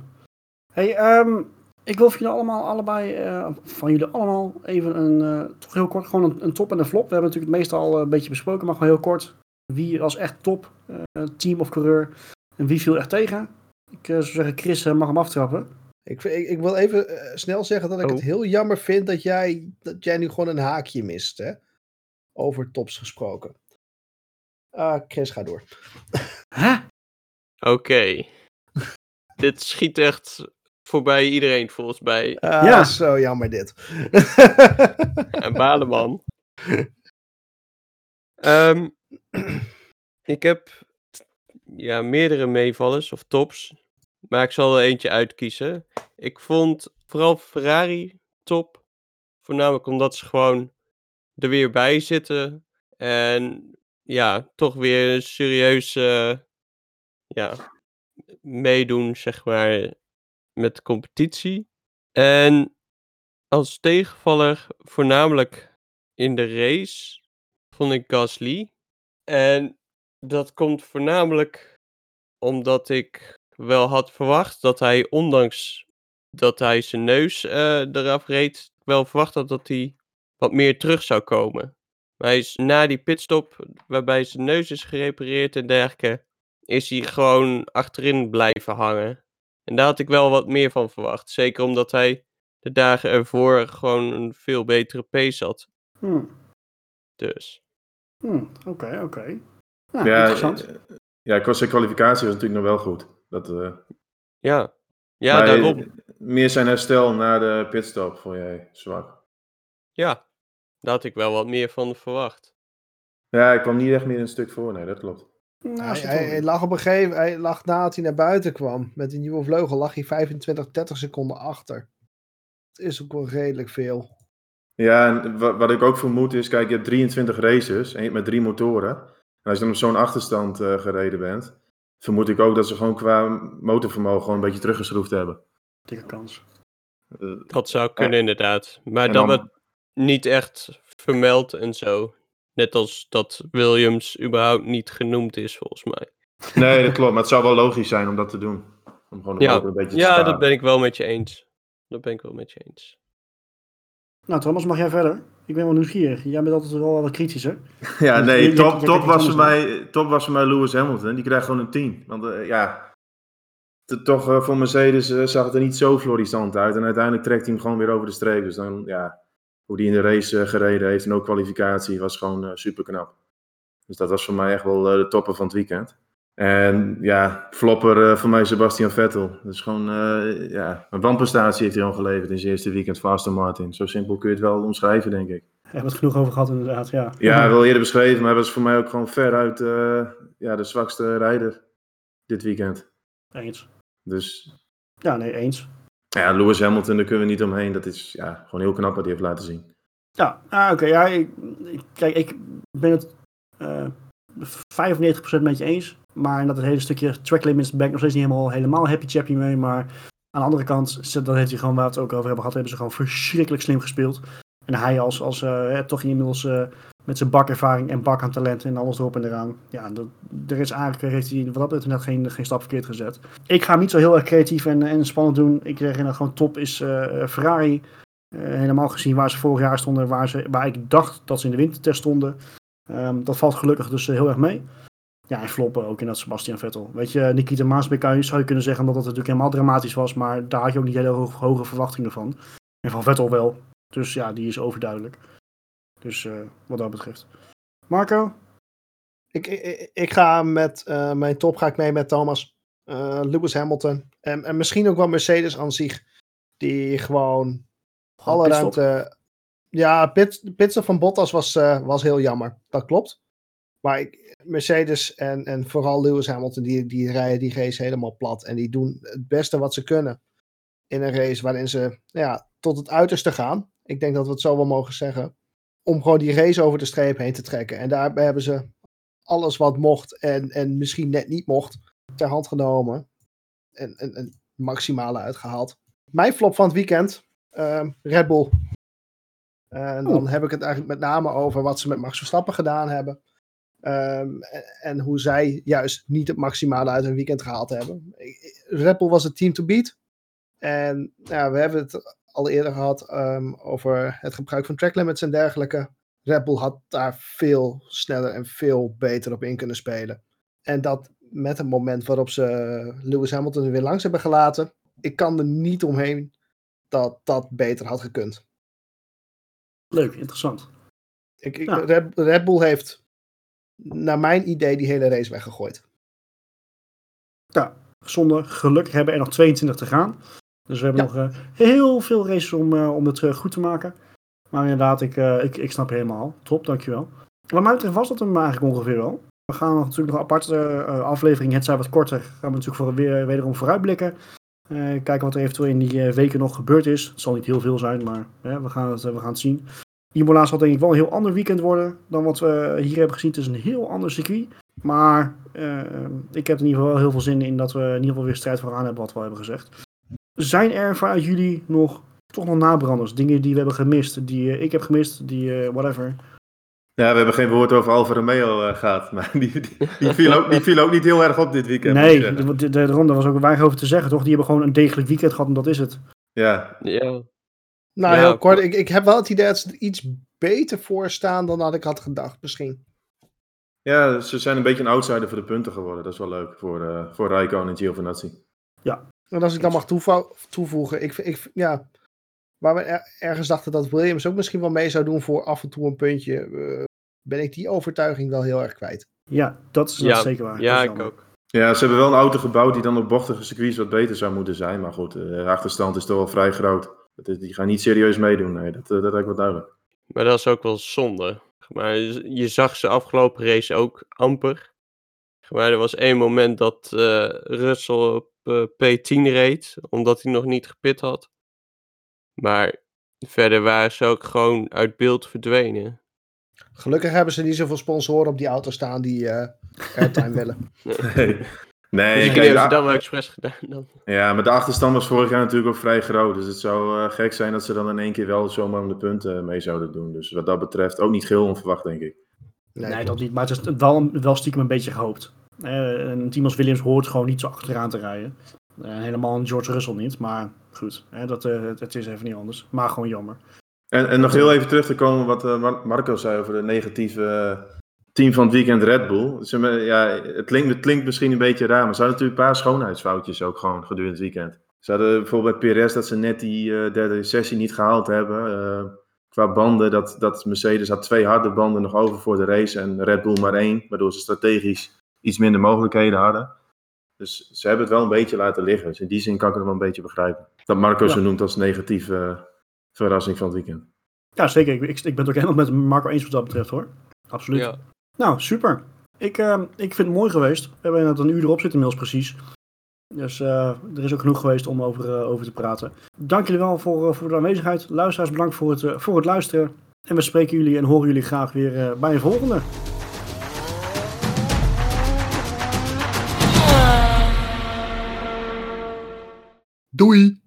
Hey, ehm, ik wil van jullie allemaal, allebei, eh, van jullie allemaal even een, eh, toch heel kort, gewoon een, een top en een flop. We hebben natuurlijk het meestal al een beetje besproken, maar gewoon heel kort. Wie was echt top, eh, team of coureur, en wie viel echt tegen? Ik eh, zou zeggen, Chris mag hem aftrappen. Ik, ik, ik wil even eh, snel zeggen dat ik Oh. het heel jammer vind dat jij, dat jij nu gewoon een haakje mist. Hè? Over tops gesproken. Ah, Chris, ga door. Hè? Oké. *laughs* Dit schiet echt voorbij iedereen volgens mij. Ah, Ja. Zo jammer dit. *laughs* En Baleman. Ehm, ik heb ja, meerdere meevallers of tops. Maar ik zal er eentje uitkiezen. Ik vond vooral Ferrari top. Voornamelijk omdat ze gewoon er weer bij zitten. En ja, toch weer serieus eh, ja, meedoen, zeg maar, met de competitie. En als tegenvaller, voornamelijk in de race, vond ik Gasly. En dat komt voornamelijk omdat ik wel had verwacht dat hij, ondanks dat hij zijn neus eh, eraf reed, wel verwacht had dat hij wat meer terug zou komen. Maar hij is na die pitstop, waarbij zijn neus is gerepareerd en dergelijke, is hij gewoon achterin blijven hangen. En daar had ik wel wat meer van verwacht. Zeker omdat hij de dagen ervoor gewoon een veel betere pace had. Hm, Dus. hm, Oké, oké. Ja, ja, interessant. eh, ja, ik was zijn kwalificatie was natuurlijk nog wel goed. Dat, eh, Ja, ja maar daarom. Meer zijn herstel na de pitstop vond jij zwak. Ja, daar had ik wel wat meer van verwacht. Ja, ik kwam niet echt meer een stuk voor. Nee, dat klopt. Nou, Hij, hij, lag op een gegeven hij lag nadat hij naar buiten kwam met die nieuwe vleugel, lag hij 25, 30 seconden achter. Dat is ook wel redelijk veel. Ja, en wa- wat ik ook vermoed is, kijk, je hebt 23 races en je hebt met drie motoren. En als je dan op zo'n achterstand eh, gereden bent, vermoed ik ook dat ze gewoon qua motorvermogen gewoon een beetje teruggeschroefd hebben. dikke kans. Eh, Dat zou kunnen inderdaad. Maar dan- werd niet echt vermeld en zo. Net als dat Williams überhaupt niet genoemd is, volgens mij. nee, dat klopt. Maar het zou wel logisch zijn om dat te doen. Om gewoon Ja, een beetje te Ja, sparen. dat ben ik wel met je eens. Dat ben ik wel met je eens. Nou, Thomas, mag jij verder? Ik ben wel nieuwsgierig. Jij bent altijd wel wat kritischer. *laughs* Ja, Dus nee, top, top, was voor mij, top was voor mij Lewis Hamilton. Die krijgt gewoon een 10. Want eh, ja, toch eh, voor Mercedes eh, zag het er niet zo florissant uit. En uiteindelijk trekt hij hem gewoon weer over de streep. Dus dan, ja, hoe die in de race gereden heeft en ook kwalificatie was gewoon super knap. Dus dat was voor mij echt wel de topper van het weekend. En ja, flopper eh, voor mij Sebastian Vettel. Dus gewoon, eh, ja, een wanprestatie heeft hij al geleverd in zijn eerste weekend voor Aston Martin. Zo simpel kun je het wel omschrijven, denk ik. Daar hebben we het genoeg over gehad, inderdaad. Ja, Ja, wel eerder beschreven, maar hij was voor mij ook gewoon veruit eh ja, de zwakste rijder dit weekend. Eens. Dus Ja, nee, eens. ja, Lewis Hamilton, daar kunnen we niet omheen. Dat is ja, gewoon heel knap wat hij heeft laten zien. Ja, ah, oké. ja, ik, kijk, ik ben het 95% met je eens. Maar dat het hele stukje track limits ben ik nog steeds niet helemaal, helemaal happy chappy mee. Maar aan de andere kant, dat heeft hij gewoon, waar we het ook over hebben gehad, hebben ze gewoon verschrikkelijk slim gespeeld. En hij als, als hè, toch inmiddels eh, met zijn bakervaring en bak aan talent en alles erop en eraan. Ja, dat, er is eigenlijk, heeft hij wat dat betreft net geen, geen stap verkeerd gezet. Ik ga hem niet zo heel erg creatief en, en spannend doen. Ik zeg dat gewoon top is eh, Ferrari. Helemaal gezien waar ze vorig jaar stonden, waar, ze, waar ik dacht dat ze in de wintertest stonden. Ehm, dat valt gelukkig dus eh, heel erg mee. Ja, en floppen ook in dat Sebastian Vettel. Weet je, Nikita Maasbeek je- zou je kunnen zeggen dat het natuurlijk helemaal dramatisch was, maar daar had je ook niet hele hoge, hoge verwachtingen van. En van Vettel wel. Dus ja, die is overduidelijk. Dus eh, wat dat betreft. Marco? Ik, ik, ik ga met eh, mijn top ga ik mee met Thomas. Eh, Lewis Hamilton. En, en misschien ook wel Mercedes aan zich. Die gewoon alle ruimte. Ja, pit, pitstop van Bottas was, eh, was heel jammer. Dat klopt. Maar ik, Mercedes en, en vooral Lewis Hamilton, die, die rijden die race helemaal plat. En die doen het beste wat ze kunnen. In een race waarin ze ja, tot het uiterste gaan. Ik denk dat we het zo wel mogen zeggen. Om gewoon die race over de streep heen te trekken. En daarbij hebben ze alles wat mocht en, en misschien net niet mocht ter hand genomen. En, en, en maximale uitgehaald. Mijn flop van het weekend, ehm, Red Bull. En dan heb ik het eigenlijk met name over wat ze met Max Verstappen gedaan hebben. Ehm, en, hoe zij juist niet het maximale uit hun weekend gehaald hebben. Red Bull was het team to beat. En ja, we hebben het al eerder gehad ehm, over het gebruik van track limits en dergelijke. Red Bull had daar veel sneller en veel beter op in kunnen spelen. En dat met het moment waarop ze Lewis Hamilton er weer langs hebben gelaten. Ik kan er niet omheen dat dat beter had gekund. Leuk, interessant. Ik, ik, Ja. Red, Red Bull heeft, naar mijn idee, die hele race weggegooid. Ja, zonde. Gelukkig hebben er nog 22 te gaan. Dus we hebben Ja. nog eh, heel veel races om, eh, om het eh, goed te maken. Maar inderdaad, ik, ik, ik snap helemaal. Top, dankjewel. Wat mij betreft was dat hem eigenlijk ongeveer wel. We gaan nog natuurlijk nog een aparte aflevering, het zij wat korter, gaan we natuurlijk voor, weer, wederom vooruitblikken. Eh, kijken wat er eventueel in die eh, weken nog gebeurd is. Het zal niet heel veel zijn, maar we, gaan het, eh, we gaan het zien. Imola zal denk ik wel een heel ander weekend worden dan wat we hier hebben gezien. Het is een heel ander circuit. Maar ik heb in ieder geval wel heel veel zin in dat we in ieder geval weer strijd vooraan hebben, wat we hebben gezegd. Zijn er vanuit jullie nog toch nog nabranders? Dingen die we hebben gemist, die ik heb gemist, die whatever. Ja, we hebben geen woord over Alfa Romeo eh, gehad. *laughs* Maar die, die, die, viel ook, die viel ook niet heel erg op dit weekend. nee, de, de, de ronde was ook weinig over te zeggen, toch? Die hebben gewoon een degelijk weekend gehad en dat is het. Ja, Ja, Nou, Ja, heel kort. Ik, ik heb wel het idee dat ze er iets beter voor staan dan dat ik had gedacht, misschien. ja, ze zijn een beetje een outsider voor de punten geworden. Dat is wel leuk voor, eh voor Raikkonen en Giovinazzi. En als ik dan mag toevo- toevoegen, ik, ik, ja, waar we er- ergens dachten dat Williams ook misschien wel mee zou doen voor af en toe een puntje. eh, ben ik die overtuiging wel heel erg kwijt. Ja, dat is Ja, zeker waar. Ja, ik ook. Ja, ze hebben wel een auto gebouwd die dan op bochtige circuits wat beter zou moeten zijn. Maar goed, eh, de achterstand is toch wel vrij groot. Is- Die gaan niet serieus meedoen, nee, dat, eh, dat lijkt wel duidelijk. Maar dat is ook wel zonde. Maar je zag ze afgelopen race ook amper. Maar er was één moment dat eh Russell op eh, P10 reed, omdat hij nog niet gepit had. Maar verder waren ze ook gewoon uit beeld verdwenen. Gelukkig hebben ze niet zoveel sponsoren op die auto staan die eh airtime willen. *laughs* Nee, nee kijk, hebben ze de- dat wel expres gedaan dan. ja, maar de achterstand was vorig jaar natuurlijk ook vrij groot. Dus het zou eh, gek zijn dat ze dan in één keer wel zomaar om de punten mee zouden doen. Dus wat dat betreft ook niet heel onverwacht, denk ik. Nee, dat niet. Maar het is wel, wel stiekem een beetje gehoopt. Eh, een team als Williams hoort gewoon niet zo achteraan te rijden. Eh, helemaal een George Russell niet. Maar goed, hè, dat, eh, het, het is even niet anders. Maar gewoon jammer. En, en nog heel even terug te komen wat eh, Mar- Marco zei over de negatieve eh, team van het weekend Red Bull. Ze, ja, het, klinkt, het klinkt misschien een beetje raar, maar ze hadden natuurlijk een paar schoonheidsfoutjes ook gewoon gedurende het weekend. Ze hadden bijvoorbeeld bij Perez dat ze net die eh, derde sessie niet gehaald hebben. Qua banden, dat, dat Mercedes had twee harde banden nog over voor de race en Red Bull maar één. Waardoor ze strategisch iets minder mogelijkheden hadden. Dus ze hebben het wel een beetje laten liggen. Dus in die zin kan ik het wel een beetje begrijpen. Dat Marco Ja. zo noemt als negatieve verrassing van het weekend. Ja, zeker. Ik, ik, ik ben het ook helemaal met Marco eens wat dat betreft hoor. Absoluut. Ja. Nou, super. Ik, eh, ik vind het mooi geweest. We hebben net een uur erop zitten inmiddels precies. Dus eh, er is ook genoeg geweest om over, eh, over te praten. Dank jullie wel voor, eh, voor de aanwezigheid. Luisteraars, bedankt voor het, voor het luisteren. En we spreken jullie en horen jullie graag weer bij een volgende. Doei!